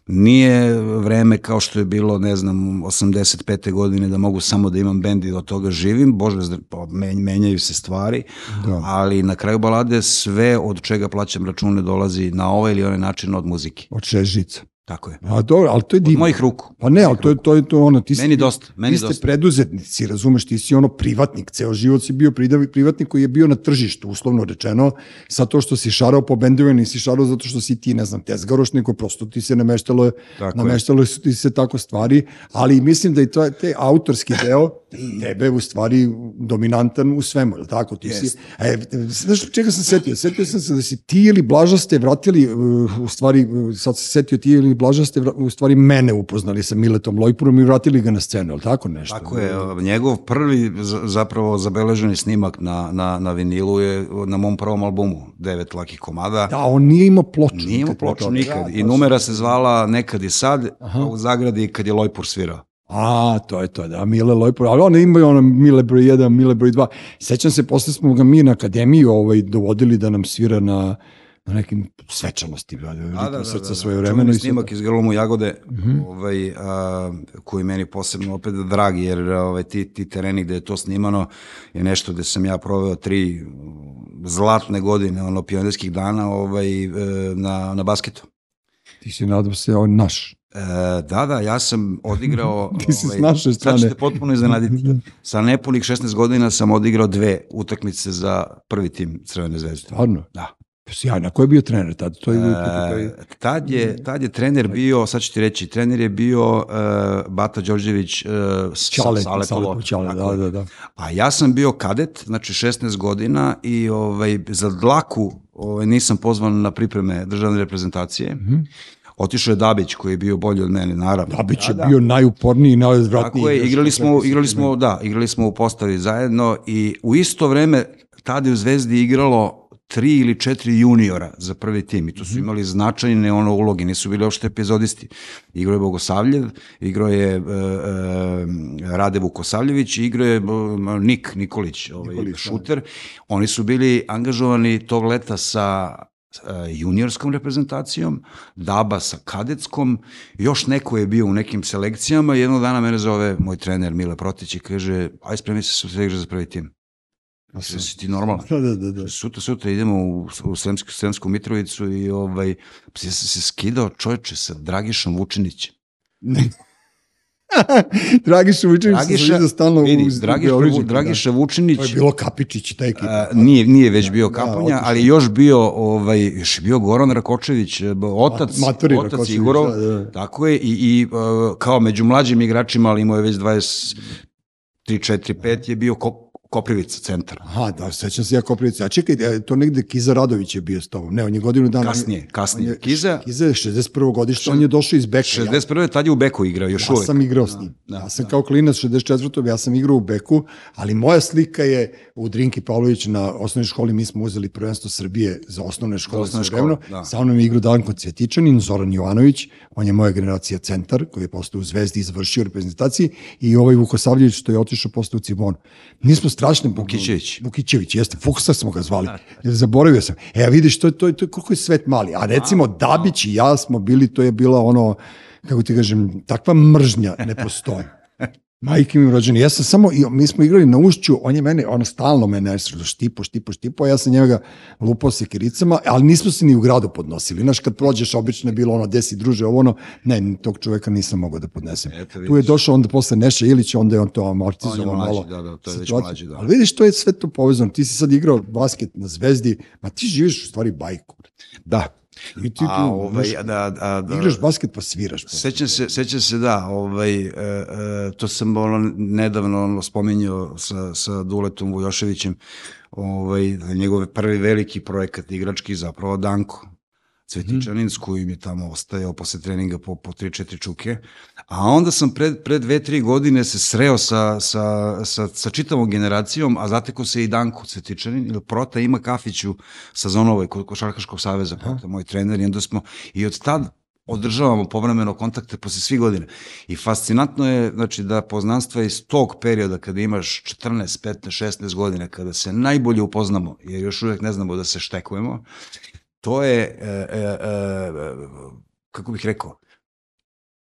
Nije vreme kao što je bilo, ne znam, 85. godine da mogu samo da imam bend i od toga živim, bože, pa men- menjaju se stvari, Da. ali na kraju balade sve od čega plaćam račune dolazi na ovaj ili onaj način od muzike. Od šest žica. Tako je. A dobro, ali to je Od divno. mojih ruku. Pa ne, ali to je, to je to ono, ti si, Meni dosta, meni ti ste dosta. preduzetnici, razumeš, ti si ono privatnik, ceo život si bio pridavi- privatnik koji je bio na tržištu, uslovno rečeno, sa to što si šarao po bendove, nisi šarao zato što si ti, ne znam, tezgaroš, nego prosto ti se nameštalo, Tako nameštalo su ti se tako stvari, ali mislim da i to, te autorski deo tebe u stvari dominantan u svemu, je tako? Ti si, Jest. e, znaš čega sam setio? Setio sam se da si ti ili Blaža ste vratili, uh, u stvari, uh, sad se setio ti ili Blaža ste u stvari mene upoznali sa Miletom Lojpurom i vratili ga na scenu, je li tako nešto? Tako je, njegov prvi za- zapravo zabeleženi snimak na, na, na vinilu je na mom prvom albumu, devet lakih komada. Da, on nije imao ploču. Nije imao ploču toga. nikad. Da, I to numera se zvala Nekad i sad, Aha. u zagradi kad je Lojpur svirao. A, to je to, da, Mile Lojpur, ali one imaju ono Mile broj 1, Mile broj 2. Sećam se, posle smo ga mi na akademiju ovaj, dovodili da nam svira na, na nekim svečanostima, da, da, srca svoje vremena. Čuveni i snimak iz Grlomu Jagode, Mhm. ovaj, a, koji meni posebno opet dragi, jer ovaj, ti, ti tereni gde je to snimano je nešto gde sam ja proveo tri zlatne godine, ono, pionirskih dana ovaj, e, na, na basketu. Ti si nadam se on naš. E, da, da, ja sam odigrao... ovaj, [laughs] Ti si s naše Sad strane. ćete potpuno iznenaditi. [laughs] Sa nepunih 16 godina sam odigrao dve utakmice za prvi tim Crvene zvezde. Stvarno? Da. Sjajno. Ko je bio trener tad? To je, E, tad, je, tad je trener bio, sad ću ti reći, trener je bio uh, Bata Đorđević uh, Čale, Saletovo. Salepo Čale, da, da, da. A ja sam bio kadet, znači 16 godina i ovaj, za dlaku ovaj, nisam pozvan na pripreme državne reprezentacije. Mhm. Otišao je Dabić koji je bio bolji od mene, naravno. Dabić je bio najuporniji i najodvratniji. Tako je, igrali smo, igrali smo, da, igrali smo u postavi zajedno i u isto vreme tada je u Zvezdi igralo tri ili četiri juniora za prvi tim i to Mhm. su imali značajne ono uloge, nisu bili uopšte epizodisti. Igrao je Bogosavljev, igrao je e, e, Rade Vukosavljević, i igrao je e, Nik Nikolić, ovaj, Nikolić, da. šuter. Oni su bili angažovani tog leta sa e, juniorskom reprezentacijom, Daba sa kadetskom, još neko je bio u nekim selekcijama i jednog dana mene zove moj trener Mile Protić i kaže, aj spremi se sutra igraš za prvi tim. A sve si ti normalno. Da, da, da. da. Sutra, sutra idemo u, u Sremsku, Sremsku Mitrovicu i ovaj, ja sam se skidao čoveče sa Dragišom Vučinićem. [laughs] Dragiša Vučinić se Dragiša, vidio stalno vidi, uz Dragiša, Vu- da. Dragiša Vučinić, To je bilo Kapičić ta ekipa. a, nije, nije već bio Da, Kapunja, otišao. ali još bio, ovaj, još bio Goran Rakočević, e, otac, Ma- matori otac Rakočević, Igorov, da, da. tako je, i, i e, kao među mlađim igračima, ali imao je već 23, 4, 5, je bio Ko, Koprivica, centar. Aha, da, sećam se ja Koprivica. A čekaj, e, to negde Kiza Radović je bio s tobom. Ne, on je godinu dana... Kasnije, kasnije. Je, Kiza- Kiza je 61. godište, on je došao iz Beka. Ja- 61. tad je u Beku igrao, još Ja uvek. sam igrao s njim. da, ja sam kao klinac 64. ja sam igrao u Beku, ali moja slika je u Drinki Pavlović na osnovnoj školi, mi smo uzeli prvenstvo Srbije za osnovne škole, osnovne za vremeno. škole, da. Sa mnom je igrao Danko Cvjetičanin, Zoran Jovanović, on je moja generacija centar, koji je postao u Zvezdi i završio u reprezentaciji, i ovaj Vukosavljević što je otišao postao u Cibonu. Nismo strašni... Vukićević. Vukićević, jeste, Fuksa smo ga zvali. Jer zaboravio sam. E, vidiš, to je, to je, to je koliko je svet mali. A recimo, Dabić i ja smo bili, to je bila ono, kako ti kažem, takva mržnja ne postoji. [laughs] Majke mi rođeni. Ja sam samo, mi smo igrali na ušću, on je mene, ono stalno mene štipo, štipo, štipo, a ja sam njega lupao se kiricama, ali nismo se ni u gradu podnosili. Znaš, kad prođeš, obično je bilo ono, desi druže, ovo ono, ne, tog čoveka nisam mogao da podnesem. Eto, tu je došao onda posle Neša Ilića, onda je on to amortizovao malo. da, da, to je već mlađi, da. Ali vidiš, to je sve to povezano. Ti si sad igrao basket na Zvezdi, ma ti živiš u stvari bajku. Da. I ti, A, tu, ovaj, znaš, da, da, da, igraš basket pa sviraš. posle. Sećam se, sećam se da, ovaj, e, e, to sam ono, nedavno ono, spominjao sa, sa Duletom Vujoševićem, ovaj, njegov prvi veliki projekat igrački zapravo Danko. Cvetičanin s kojim je tamo ostajao posle treninga po, po 3-4 čuke. A onda sam pred, pred dve, tri godine se sreo sa, sa, sa, sa čitavom generacijom, a zateko se i Danko Cvetičanin, ili Prota ima kafiću sa Zonovoj, kod Košarkaškog saveza, Prota, moj trener, i onda smo, i od tad održavamo povremeno kontakte posle svih godina. I fascinantno je znači, da poznanstva iz tog perioda kada imaš 14, 15, 16 godina, kada se najbolje upoznamo, jer još uvek ne znamo da se štekujemo, to je, e, e, e, kako bih rekao,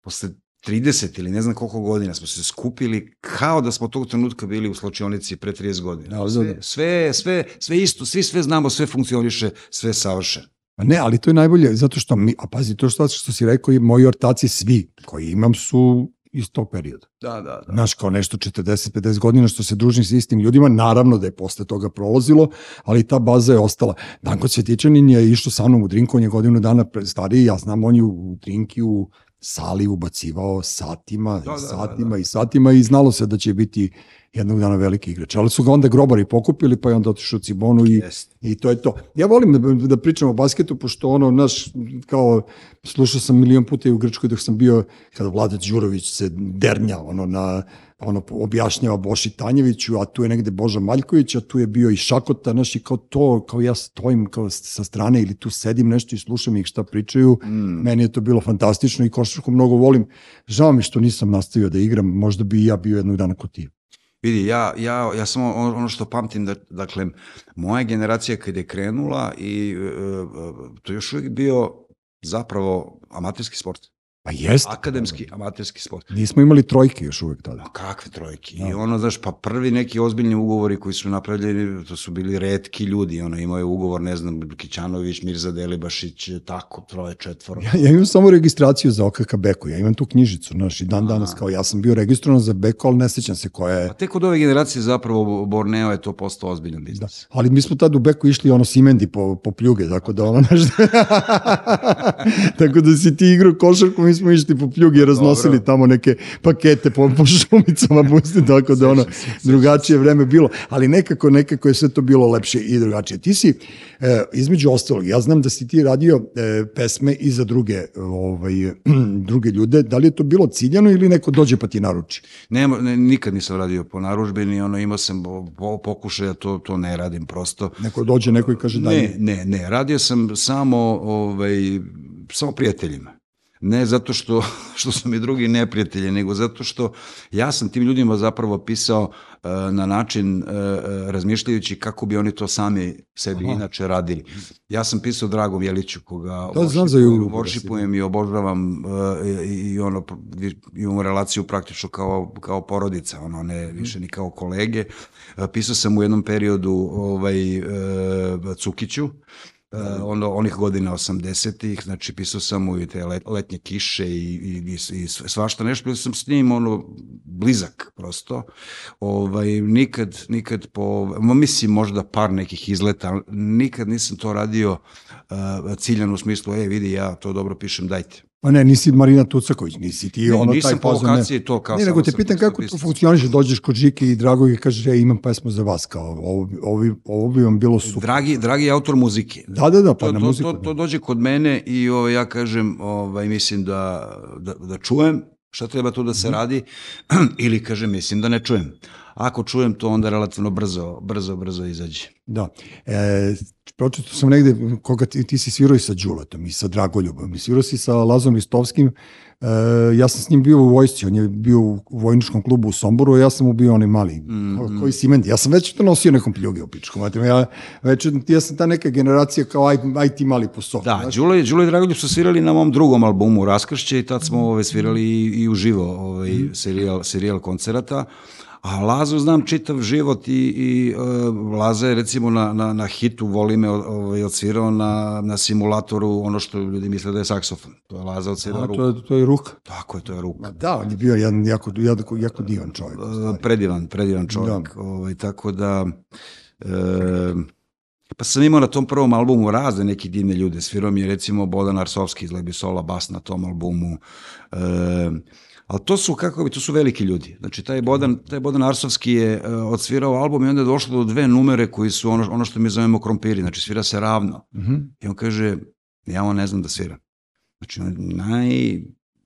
posle 30 ili ne znam koliko godina smo se skupili kao da smo tog trenutka bili u slačionici pre 30 godina. Sve, sve, sve, sve isto, svi sve znamo, sve funkcioniše, sve savršeno. Pa ne, ali to je najbolje, zato što mi, a pazi, to što, što si rekao, i moji ortaci svi koji imam su iz tog perioda. Da, da, da. Znaš, kao nešto 40-50 godina što se družim sa istim ljudima, naravno da je posle toga prolazilo, ali ta baza je ostala. Danko Cvjetičanin je išao sa mnom u drinku, on je godinu dana stariji, ja znam, on je u drinki u sali ubacivao satima, Da, da, da, satima i satima i znalo se da će biti jednog dana veliki igrač. Ali su ga onda grobari pokupili, pa je onda otišao Cibonu i Jeste. I to je to. Ja volim da, da pričam o basketu, pošto ono, naš, kao, slušao sam milion puta i u Grčkoj dok sam bio, kada Vlada Đurović se dernja, ono, na, ono, objašnjava Boši Tanjeviću, a tu je negde Boža Maljković, a tu je bio i Šakota, znaš, i kao to, kao ja stojim kao sa strane ili tu sedim nešto i slušam ih šta pričaju, mm. meni je to bilo fantastično i košarku mnogo volim. Žao mi što nisam nastavio da igram, možda bi i ja bio jednog dana kod ti. Vidi, ja, ja, ja samo ono što pamtim, da, dakle, moja generacija kad je krenula i e, e, to još uvijek bio zapravo amaterski sport. Pa jeste. Akademski amaterski sport. Nismo imali trojke još uvek tada. Ma kakve trojke. Da. I ono, znaš, pa prvi neki ozbiljni ugovori koji su napravljeni, to su bili redki ljudi, ono, imao je ugovor, ne znam, Kićanović, Mirza Delibašić, tako, troje, četvoro. Ja, ja imam samo registraciju za OKK Beko, ja imam tu knjižicu, znaš, i dan danas, kao ja sam bio registrovan za Beko, ali ne sećam se koja je. Pa tek od ove generacije zapravo Borneo je to postao ozbiljan Da. biznis. Ali mi smo tad u Beku išli ono simendi po, po pljuge, tako da ono nešto... [laughs] tako da si ti igrao košarku, mi smo išli po pljuge i raznosili Dobro. tamo neke pakete po, po šumicama, pusti, [laughs] tako da ono drugačije vreme bilo. Ali nekako, nekako je sve to bilo lepše i drugačije. Ti si, e, između ostalog, ja znam da si ti radio e, pesme i za druge, ovaj, [clears throat] druge ljude. Da li je to bilo ciljano ili neko dođe pa ti naruči? Nema, ne, nikad nisam radio po naružbeni, ono, imao sam po, pokušaja, to, to ne radim prosto. Neko dođe, neko i kaže mi. Ne, ne, ne, radio sam samo, ovaj, samo prijateljima. Ne zato što, [laughs] što su mi drugi neprijatelji, nego zato što ja sam tim ljudima zapravo pisao e, na način e, e, razmišljajući kako bi oni to sami sebi Aha. inače radili. Ja sam pisao Dragom Jeliću, koga Da, znam za Jugu, da si- vorshipujem i obožavam e, i, i ono, imamo relaciju praktično kao, kao porodica, ono, ne Mhm. više ni kao kolege. E, Pisao sam u jednom periodu ovaj, e, Cukiću, Uh, ono, onih godina 80-ih, znači pisao sam mu i te let, letnje kiše i, i, i, svašta nešto, bio sam s njim ono, blizak prosto. Ovaj, nikad, nikad po, mislim možda par nekih izleta, nikad nisam to radio uh, ciljano u smislu, e vidi ja to dobro pišem, dajte. Pa ne, nisi Marina Tucaković, nisi ti Ne, ono nisam taj po fazon, lokaciji to kao Ne, nego te sam pitam kako to funkcioniše, dođeš kod Žike i Drago i kažeš, ja imam pesmu za vas, kao ovo, ovo, ovo bi vam bilo super. Dragi, dragi autor muzike. Da, da, da, pa to, na to, muziku. to, to dođe kod mene i ovaj, ja kažem, ovaj, mislim da, da, da čujem šta treba tu da se Mhm. radi [clears throat] ili kažem, mislim da ne čujem. Ako čujem to, onda relativno brzo, brzo, brzo izađe. Da. E, pročito sam negde, koga ti, ti si svirao i sa Đuletom i sa Dragoljubom i svirao si sa Lazom Listovskim. E, ja sam s njim bio u vojsci, on je bio u vojničkom klubu u Somboru, a ja sam mu bio onaj mali, Mhm. ko- koji simendi. Ja sam već to nosio nekom pljuge u pičku. Ja, već, ja sam ta neka generacija kao aj, aj ti mali posok. Da, Đule, Đule i Dragoljub su svirali na mom drugom albumu Raskršće i tad smo ove, svirali i, i uživo ovaj, serijal, serijal koncerata. A Lazu znam čitav život i, i uh, Laza je recimo na, na, na hitu Voli me ovaj, odsvirao na, na simulatoru ono što ljudi misle da je saksofon. To je Laza odsvirao ruku. to, je, to je ruka. Tako je, to je ruka. Ma da, on je bio jedan jako, jako, jako divan čovjek. E, predivan, predivan čovjek. Ovaj, tako da... E, pa sam imao na tom prvom albumu razne neke divne ljude. Svirao mi je recimo Bodan Arsovski iz Lebisola bas na tom albumu. E, ali to su, kako bi, to su veliki ljudi. Znači, taj Bodan, taj Bodan Arsovski je e, odsvirao album i onda je došlo do dve numere koji su ono, ono što mi zovemo krompiri. Znači, svira se ravno. Mhm. I on kaže, ja ovo ne znam da sviram. Znači, naj,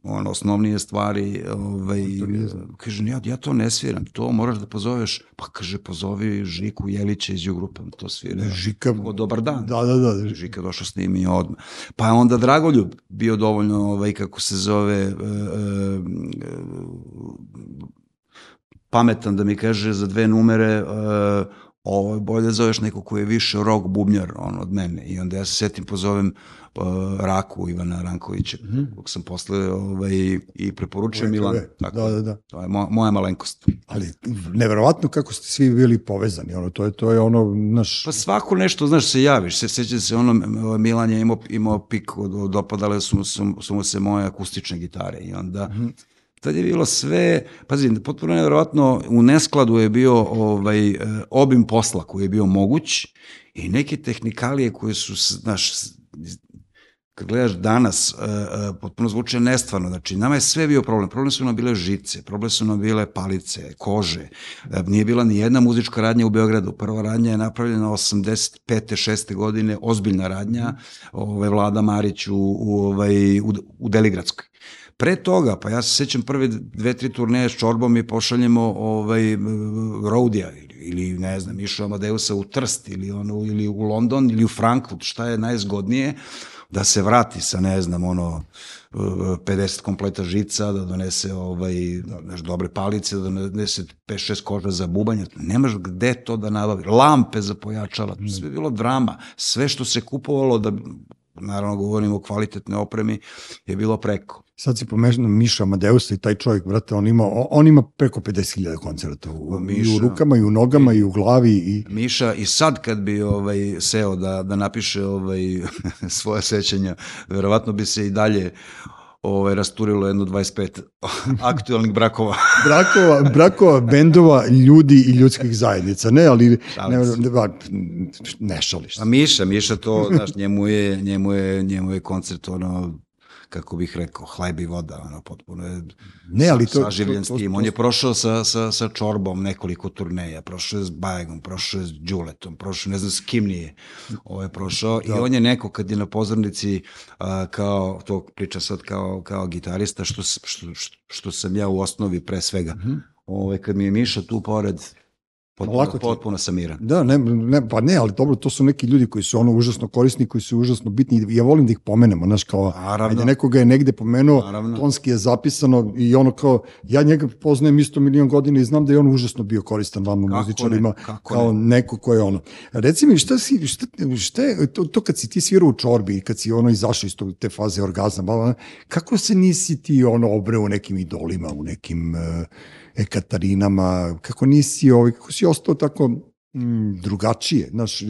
ono, osnovnije stvari, ovaj, kaže, ja, ja to ne sviram, to moraš da pozoveš, pa kaže, pozovi Žiku Jelića iz Jugrupe, on to svira. Žika, O, dobar dan. Da, da, da. Žika došao s njim i odmah. Pa je onda Dragoljub bio dovoljno, ovaj, kako se zove, e, e, pametan da mi kaže za dve numere, e, ovo je bolje da zoveš neko koji je više rock bubnjar on, od mene. I onda ja se setim, pozovem uh, Raku Ivana Rankovića, mm -hmm. kog sam posle ovaj, i preporučio Uvek, Milan. uvek. Da, da, da. To je mo, moja malenkost. Ali neverovatno kako ste svi bili povezani, ono, to je, to je ono, naš... Pa svako nešto, znaš, se javiš. Se, seća se ono, Milan je imao, imao pik, od, od, dopadale su, su, su mu se moje akustične gitare i onda... Mm -hmm tad je bilo sve, pazi, potpuno nevjerovatno, u neskladu je bio ovaj, e, obim posla koji je bio moguć i neke tehnikalije koje su, znaš, kad gledaš danas, uh, uh, potpuno zvuče nestvarno, znači nama je sve bio problem, problem su nam bile žice, problem su nam bile palice, kože, nije bila ni jedna muzička radnja u Beogradu, prva radnja je napravljena 85. 6. godine, ozbiljna radnja, ovaj, Vlada Marić u, u, ovaj, u, u Deligradskoj. Pre toga, pa ja se sećam prve dve, tri turneje s Čorbom i pošaljemo ovaj, Roadija ili, ili ne znam, išao Amadeusa u Trst ili, ono, ili u London ili u Frankfurt, šta je najzgodnije, da se vrati sa, ne znam, ono, 50 kompleta žica, da donese ovaj, znaš, dobre palice, da donese 5-6 koža za bubanje. Nemaš gde to da nabavi. Lampe za pojačala, sve je bilo drama. Sve što se kupovalo da naravno govorimo o kvalitetne opremi, je bilo preko. Sad si pomenuo Miša Amadeusa i taj čovjek, brate, on ima, on ima preko 50.000 koncerta u, Miša, i u rukama, i u nogama, i u glavi. I... Miša, i sad kad bi ovaj, seo da, da napiše ovaj, [laughs] svoje sećanja, verovatno bi se i dalje ovaj, rasturilo jedno 25 [laughs] aktualnih brakova. brakova, brakova, bendova, ljudi i ljudskih zajednica. Ne, ali ne, ne, ne šališ. A Miša, Miša to, znaš, njemu je, njemu je, njemu je koncert ono kako bih rekao, hleb i voda, ono, potpuno je ne, ali to, saživljen to, to, s tim. On je prošao sa, sa, sa Čorbom nekoliko turneja, prošao je s Bajegom, prošao je s Đuletom, prošao ne znam s kim nije ovo je prošao da. i on je neko kad je na pozornici a, kao, to priča sad kao, kao gitarista, što, što, što, što sam ja u osnovi pre svega. Mm -hmm. Ove, kad mi je Miša tu pored, Potpuno, Lako ti. potpuno sam miran. Da, ne, ne, pa ne, ali dobro, to su neki ljudi koji su ono užasno korisni, koji su užasno bitni ja volim da ih pomenemo, znaš, kao, Naravno. ajde, nekoga je negde pomenuo, Naravno. tonski je zapisano i ono kao, ja njega poznajem isto milion godina i znam da je on užasno bio koristan vama kako muzičarima, ne, kao ne. neko ko je ono. Reci mi, šta, si, šta, šta je, to, to kad si ti svirao u čorbi i kad si ono izašao iz te faze orgazma, kako se nisi ti ono obreo u nekim idolima, u nekim... Uh, Ekatarinama, kako nisi, ovaj, kako si ostao tako mm, drugačije, znaš, e,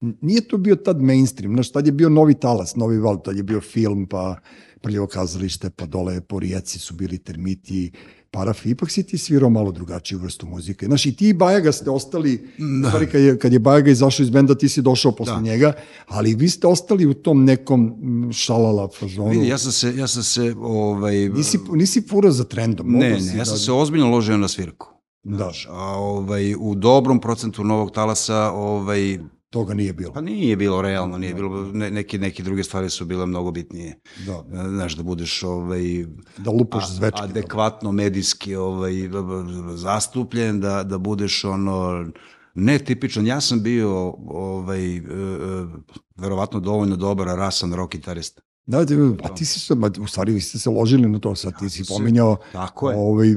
nije to bio tad mainstream, znaš, tad je bio novi talas, novi val, tad je bio film, pa prljevo kazalište, pa dole po rijeci su bili termiti, parafi, ipak si ti svirao malo drugačiju vrstu muzike. Znaš, i ti i Bajaga ste ostali, da. stvari, kad je, kad je Bajaga izašao iz benda, ti si došao posle da. njega, ali vi ste ostali u tom nekom šalala fazonu. Vidi, ja sam se, ja sam se, ovaj... Nisi, nisi furao za trendom. Ne, ne, ja sam da... se ozbiljno ložio na svirku. Da. a ovaj, u dobrom procentu novog talasa ovaj, toga nije bilo. Pa nije bilo realno, nije bilo, ne, neke, neke druge stvari su bile mnogo bitnije. Da. Znaš, da budeš ovaj, da lupaš zvečke. Adekvatno medijski ovaj, zastupljen, da, da budeš ono, netipičan. Ja sam bio ovaj, e, e, verovatno dovoljno dobar, rasan rock gitarista. Da, da, a ti si se, u stvari vi ste se ložili na to, sad ti si pominjao Tako je. ovaj,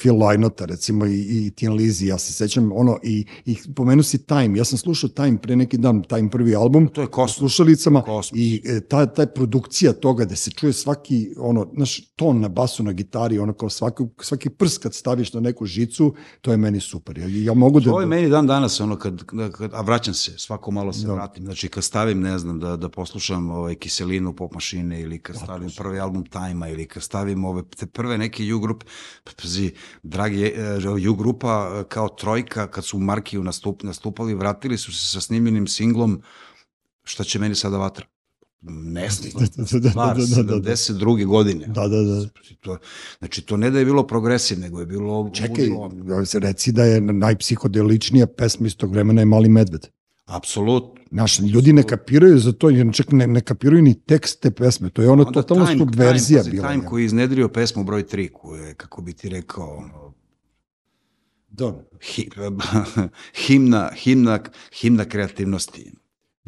Phil Lynota, recimo, i, i Tin Lizzy, ja se sećam, ono, i, i pomenu si Time, ja sam slušao Time pre neki dan, Time prvi album, to je kosmos. slušalicama, kosmos. i e, ta, ta produkcija toga, da se čuje svaki, ono, naš ton na basu, na gitari, ono, kao svaki, svaki prst kad staviš na neku žicu, to je meni super. Ja, ja mogu da... To je meni dan danas, ono, kad, kad, a vraćam se, svako malo se da. vratim, znači, kad stavim, ne znam, da, da poslušam ovaj, kiselinu, pop mašine ili kad stavim prvi album Time-a ili kad stavim ove te prve neke U grup, pazi, dragi uh, U grupa e, kao trojka kad su u Markiju nastup, nastupali, vratili su se sa snimljenim singlom šta će meni sada vatra nesnivan stvar, 72. godine. Da, da, da. Znači to, znači, to ne da je bilo progresiv, nego je bilo... Čekaj, se reci da je najpsihodeličnija pesma iz tog vremena je Mali medved. Apsolutno. Naš, ljudi ne kapiraju za to, jer čak ne, ne kapiraju ni tekst te pesme, to je ono Onda totalno time, subverzija time, bila. Time koji je iznedrio pesmu broj 3, koja je, kako bi ti rekao, ono, da. Hi, [laughs] himna, himna, himna kreativnosti.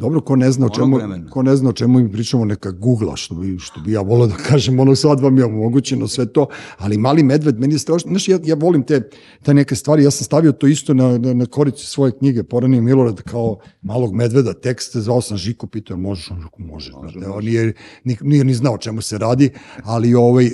Dobro, ko ne zna o čemu, vremena. ko ne zna o čemu mi pričamo, neka googla, što bi, što bi ja volao da kažem, ono sad vam je omogućeno sve to, ali mali medved, meni je strašno, znaš, ja, ja volim te, te neke stvari, ja sam stavio to isto na, na, na korici svoje knjige, Porani Milorad, kao malog medveda, tekst, zvao sam Žiku, pitao, možeš, on rekao, može, može, može. on nije, nije, nije ni znao o čemu se radi, ali ovaj, e,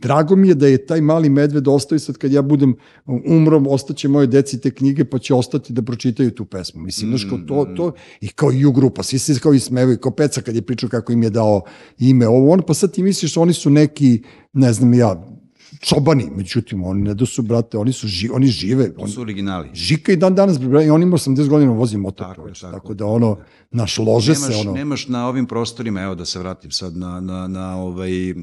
drago mi je da je taj mali medved ostao i sad kad ja budem umrom, ostaće moje deci te knjige, pa će ostati da pročitaju tu pesmu. Mislim, znaš, kao to, to, i kao i u grupa, svi se kao i smevaju, kao Peca kad je pričao kako im je dao ime ovo, on, pa sad ti misliš, oni su neki, ne znam ja, čobani, međutim, oni ne da su, brate, oni su ži, oni žive. To On, su originali. Žika i dan danas, bre, i on ima 80 godina, vozi motor, Tako je, tako, tako da ono, naš lože nemaš, se, ono, nemaš na ovim prostorima, evo da se vratim sad na, na, na ovaj,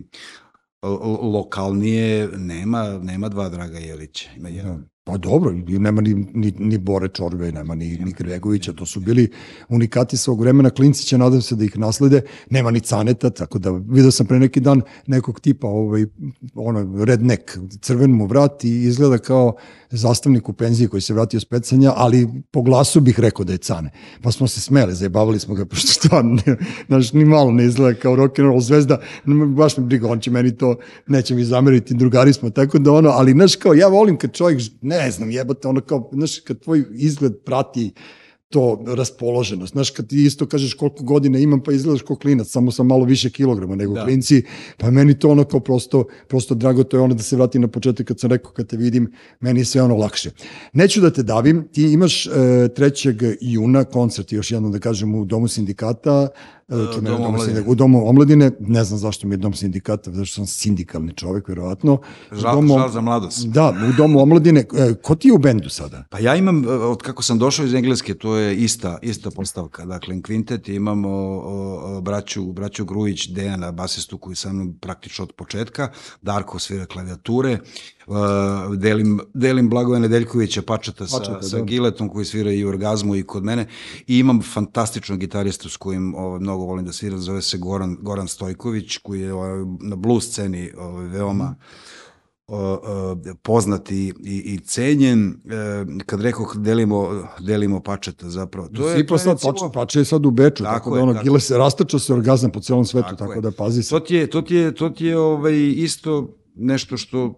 lokalnije, nema, nema dva Draga Jelića, ima jedan. Pa dobro, nema ni, ni, ni Bore Čorbe, nema ni, ni Gregovića, to su bili unikati svog vremena, klinci će nadam se da ih naslede, nema ni Caneta, tako da vidio sam pre neki dan nekog tipa, ovaj, ono, redneck, crven mu vrat i izgleda kao zastavnik u penziji koji se vratio s pecanja, ali po glasu bih rekao da je Cane. Pa smo se smeli, zajebavali smo ga, [laughs] pošto stvarno, ne, znaš, ni malo ne izgleda kao rock'n'roll zvezda, baš me briga, on će meni to, neće mi zameriti, drugari smo, tako da ono, ali znaš, kao, ja volim kad čovjek, ne znam, jebate, ono kao, znaš, kad tvoj izgled prati to raspoloženost. Znaš, kad ti isto kažeš koliko godina imam, pa izgledaš kao klinac, samo sam malo više kilograma nego. Da. klinci, pa meni to ono kao prosto, prosto drago, to je ono da se vratim na početak kad sam rekao, kad te vidim, meni je sve ono lakše. Neću da te davim, ti imaš e, 3. juna koncert, još jednom da kažem, u Domu sindikata, e, to ne, Domu Domu omladine. u Domu omladine, ne znam zašto mi je Dom sindikata, zašto sam sindikalni čovek, verovatno. U Žal, domu- žal za mladost. Da, u Domu omladine, e, ko ti je u bendu sada? Pa ja imam, e, od kako sam došao iz Engleske, to je ista, ista postavka. Dakle, Quintet imamo o, o, braću, braću Grujić, Dejana, basistu koji sa mnom praktično od početka, Darko svira klavijature, uh, delim, delim Blagoja Nedeljkovića, Pačeta sa, Pačeta, sa da. Giletom koji svira i u orgazmu i kod mene i imam fantastičnog gitaristu s kojim ovaj, mnogo volim da sviram, zove se Goran, Goran Stojković koji je ovaj, na blues sceni ovaj, veoma o, poznat i, i, i cenjen. Kad rekoh delimo, delimo pačeta zapravo. To je, to je sad, recimo- pače, pače je sad u Beču, tako, Tako da ono, tako gile se, rastača se orgazam po celom svetu, tako, Tako je. da pazi se. To ti je, to ti je, to ti je ovaj, isto nešto što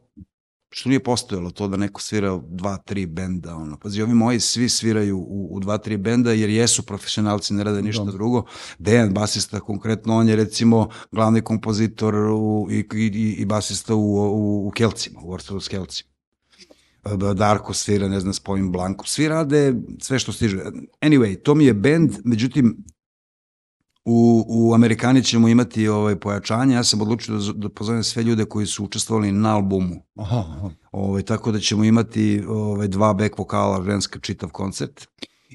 što nije postojalo to da neko svira dva, tri benda, ono. Pazi, ovi moji svi sviraju u, u dva, tri benda jer jesu profesionalci, ne rade ništa Da. drugo. Dejan, basista, konkretno, on je recimo glavni kompozitor u, i, i, i basista u, u, u Kelcima, u Orstovu s Kelcima. Darko svira, ne znam, s Pojim Blankom. Svi rade sve što stiže. Anyway, to mi je bend, međutim, u, u Amerikani ćemo imati ovaj pojačanje. Ja sam odlučio da, da pozovem sve ljude koji su učestvovali na albumu. Aha, aha. Ovaj, tako da ćemo imati ovaj, dva back vokala, ženska čitav koncert.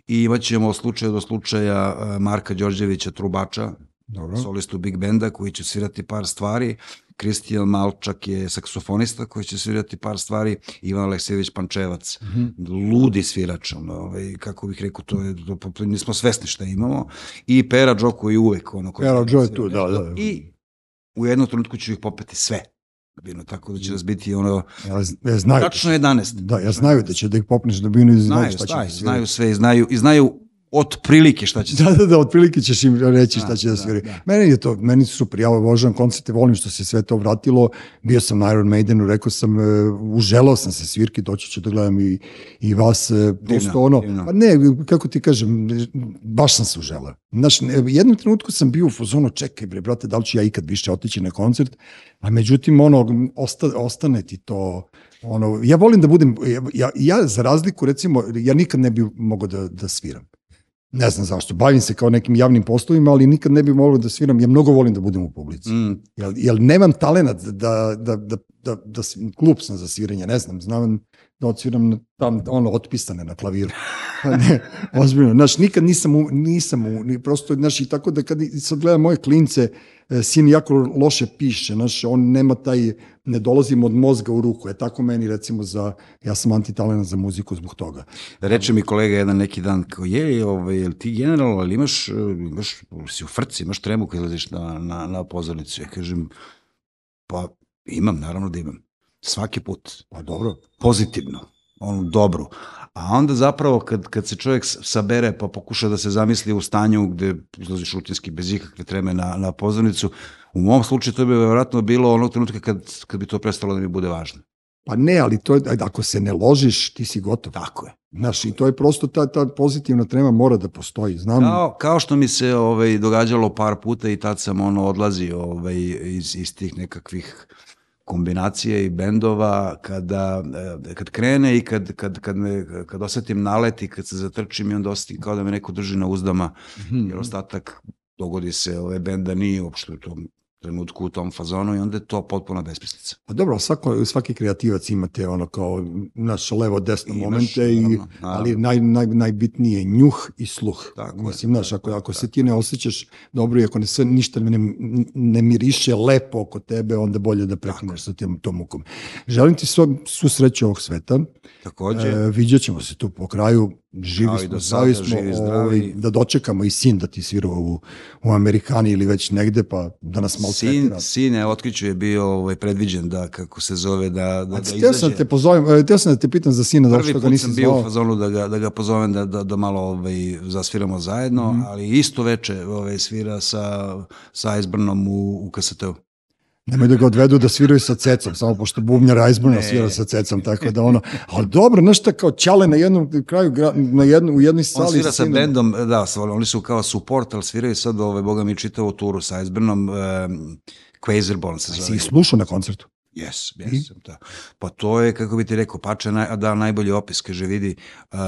I imat ćemo od slučaja do slučaja eh, Marka Đorđevića, trubača, Dobro. solistu Big Benda koji će svirati par stvari. Kristijan Malčak je saksofonista koji će svirati par stvari. Ivan Aleksejević Pančevac, ludi svirač, ono, ovaj, kako bih rekao, to je, to, to, nismo svesni šta imamo. I Pera Džo koji je uvek ono... koji Pera Džo je tu, da, da. I u jednom trenutku ću ih popeti sve. Bino, tako da će nas biti ono... Ja, ja znaju, Tačno 11. da, ja znaju da će da ih popneš da binu i znaju Znaju, šta će znaju, da znaju sve i znaju, i znaju otprilike šta će se Da, da, da, otprilike ćeš im reći šta Da, će da da, sviraju. da. Meni je to, meni su super, ja obožavam koncerte, volim što se sve to vratilo, bio sam na Iron Maidenu, rekao sam, e, uželao sam se svirki, doći ću da gledam i, i vas, e, prosto ono, divno. pa ne, kako ti kažem, baš sam se uželao. Znaš, jednom trenutku sam bio u fazonu, čekaj bre, brate, da li ću ja ikad više otići na koncert, a međutim, ono, osta, ostane ti to, ono, ja volim da budem, ja, ja, ja za razliku, recimo, ja nikad ne bi mogao da, da sviram. Ne znam zašto, bavim se kao nekim javnim poslovima, ali nikad ne bih mogao da sviram, ja mnogo volim da budem u publici. Mm, Jel, jel nemam talenat da, da, da, da, da, s- klub sam za sviranje, ne znam, znam da odsviram tam, ono, otpisane na klaviru. [laughs] Ne, ozbiljno, znaš, nikad nisam, u, nisam u, ni prosto, znaš, i tako da kad sad gledam moje klince, e, sin jako loše piše, znaš, on nema taj, ne dolazim od mozga u ruku, je tako meni recimo za, ja sam antitalenat za muziku zbog toga. Reče mi kolega jedan neki dan, kao je, ovaj, jel ti generalno, ali imaš, eh, imaš, si u frci, imaš tremu kad izlaziš na, na, na pozornicu. Ja kažem, pa imam, naravno da imam. Svaki put. Pa dobro, Pozitivno. onu dobru. A onda zapravo kad, kad se čovjek sabere pa pokuša da se zamisli u stanju gde izlazi šutinski bez ikakve treme na, na pozornicu, u mom slučaju to bi vjerojatno bilo onog trenutka kad, kad bi to prestalo da mi bude važno. Pa ne, ali to je, ako se ne ložiš, ti si gotov. Tako je. Znaš, i to je prosto ta, ta pozitivna trema mora da postoji. Znam, Kao, kao što mi se ovaj, događalo par puta i tad sam ono odlazio ovaj, iz, iz tih nekakvih kombinacija i bendova kada eh, kad krene i kad, kad, kad, me, kad osetim nalet i kad se zatrčim i onda osetim kao da me neko drži na uzdama Mhm. jer ostatak dogodi se ove benda nije uopšte u tom trenutku u tom fazonu i onda je to potpuna besmislica. Pa dobro, svako, svaki kreativac imate ono kao naš levo-desno Imaš, momente, i, naravno, naravno. ali naj, naj, najbitnije je njuh i sluh. Tako Mislim, znaš, ako, ako se ti ne osjećaš dobro i ako ne sve ništa ne, ne miriše lepo oko tebe, onda bolje da prekineš sa tim, tom mukom. Želim ti svu, svu sreću ovog sveta. Takođe, E, vidjet ćemo se tu po kraju. Živi smo, zdravi sada, smo, živi, zdravi. ovaj, da dočekamo i sin da ti svira u, u Amerikani ili već negde, pa da nas malo sin, sin je otkriću je bio ovaj, predviđen da, kako se zove, da, da, da Teo sam izađe. da te pozovem, e, teo sam da te pitam za sina, zato Prvi što ga put nisam sam bio u zvao. fazonu da ga, da ga pozovem da, da, da malo ovaj, zasviramo zajedno, Mhm. ali isto veče ovaj, svira sa, sa Iceburnom u, u KST-u. Nemoj da ga odvedu da sviraju sa cecom, samo pošto bubnjar Iceburna Ne. svira sa cecom, tako da ono, ali dobro, šta, kao ćale na jednom kraju, na jednu, u jednoj On sali. svira sa bendom, da, oni su kao support, ali sviraju sad, ovaj, boga mi čitavu turu sa Iceburnom, um, Quasarborn se Si zove. ih slušao na koncertu? Jes, jesam, da. Pa to je, kako bi ti rekao, Pače naj, da najbolji opis, kaže, vidi, uh,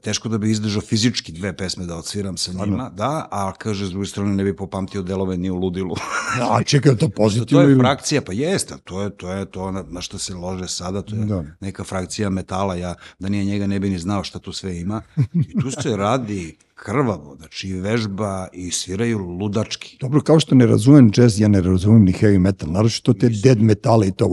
teško da bi izdržao fizički dve pesme da odsviram sa njima, da, a kaže, s druge strane ne bi popamtio delove ni u ludilu. [laughs] A čekaj, je to to pozitivno je ili... frakcija, pa jeste, to je to, je to na, na što se lože sada, to je Da. neka frakcija metala, ja da nije njega ne bi ni znao šta tu sve ima. I tu se radi krvavo, znači vežba i sviraju ludački. Dobro, kao što ne razumem jazz, ja ne razumem ni heavy metal, naročito te dead metale i to,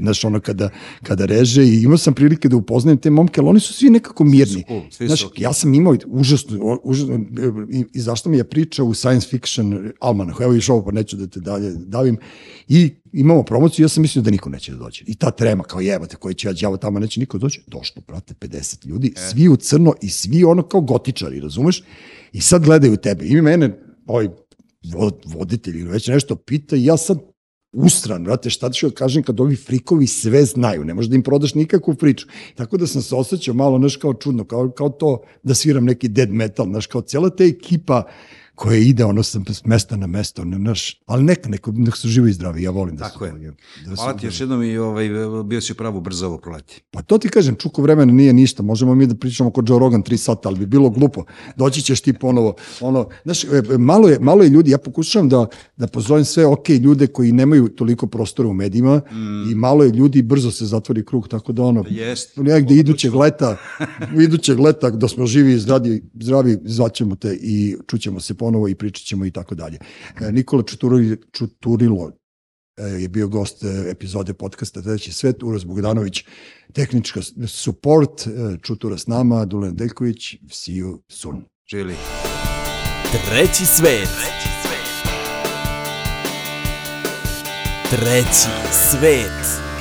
znaš, ono kada, kada reže i imao sam prilike da upoznajem te momke, ali oni su svi nekako mirni. cool, svi su Znaš, okej. ja sam imao užasno, užasno i, i zašto mi je priča u science fiction almanahu, evo iš ovo, pa neću da te dalje davim, i imamo promociju, ja sam mislio da niko neće da dođe. I ta trema, kao jebate, koji će ja đavo tamo, neće niko doći. Došlo, brate, 50 ljudi, E. svi u crno i svi ono kao gotičari, razumeš? I sad gledaju tebe. I mene, ovaj vod, voditelj ili već nešto pita i ja sad ustran, brate, šta ću da kažem kad ovi frikovi sve znaju, ne možeš da im prodaš nikakvu priču. Tako da sam se osjećao malo, znaš, kao čudno, kao, kao to da sviram neki dead metal, znaš, kao cijela ta ekipa koja ide ono sa s mesta na mesto, ne, znaš, ali neka, neko, nek su živi i zdravi, ja volim da Tako su, je. Da Hvala ti još jednom i ovaj, bio si u pravu brzo ovo proleti. Pa to ti kažem, čuko vremena nije ništa, možemo mi da pričamo kod Joe Rogan 3 sata, ali bi bilo glupo. Doći ćeš ti ponovo, ono, znaš, e, malo je, malo je ljudi, ja pokušavam da, da pozovem sve ok ljude koji nemaju toliko prostora u medijima Mm. i malo je ljudi, brzo se zatvori krug, tako da ono, Jest. negde idućeg leta, [laughs] idućeg leta da smo živi i zdravi, zdravi zvaćemo te i čućemo se ponovo i pričat ćemo i tako dalje. E, Nikola Čuturilo, Čuturilo e, je bio gost e, epizode podcasta Treći svet, Uroz Bogdanović, tehnička support, Čutura s nama, Dulen Deljković, see you soon. Živjeli. Treći svet. Treći svet.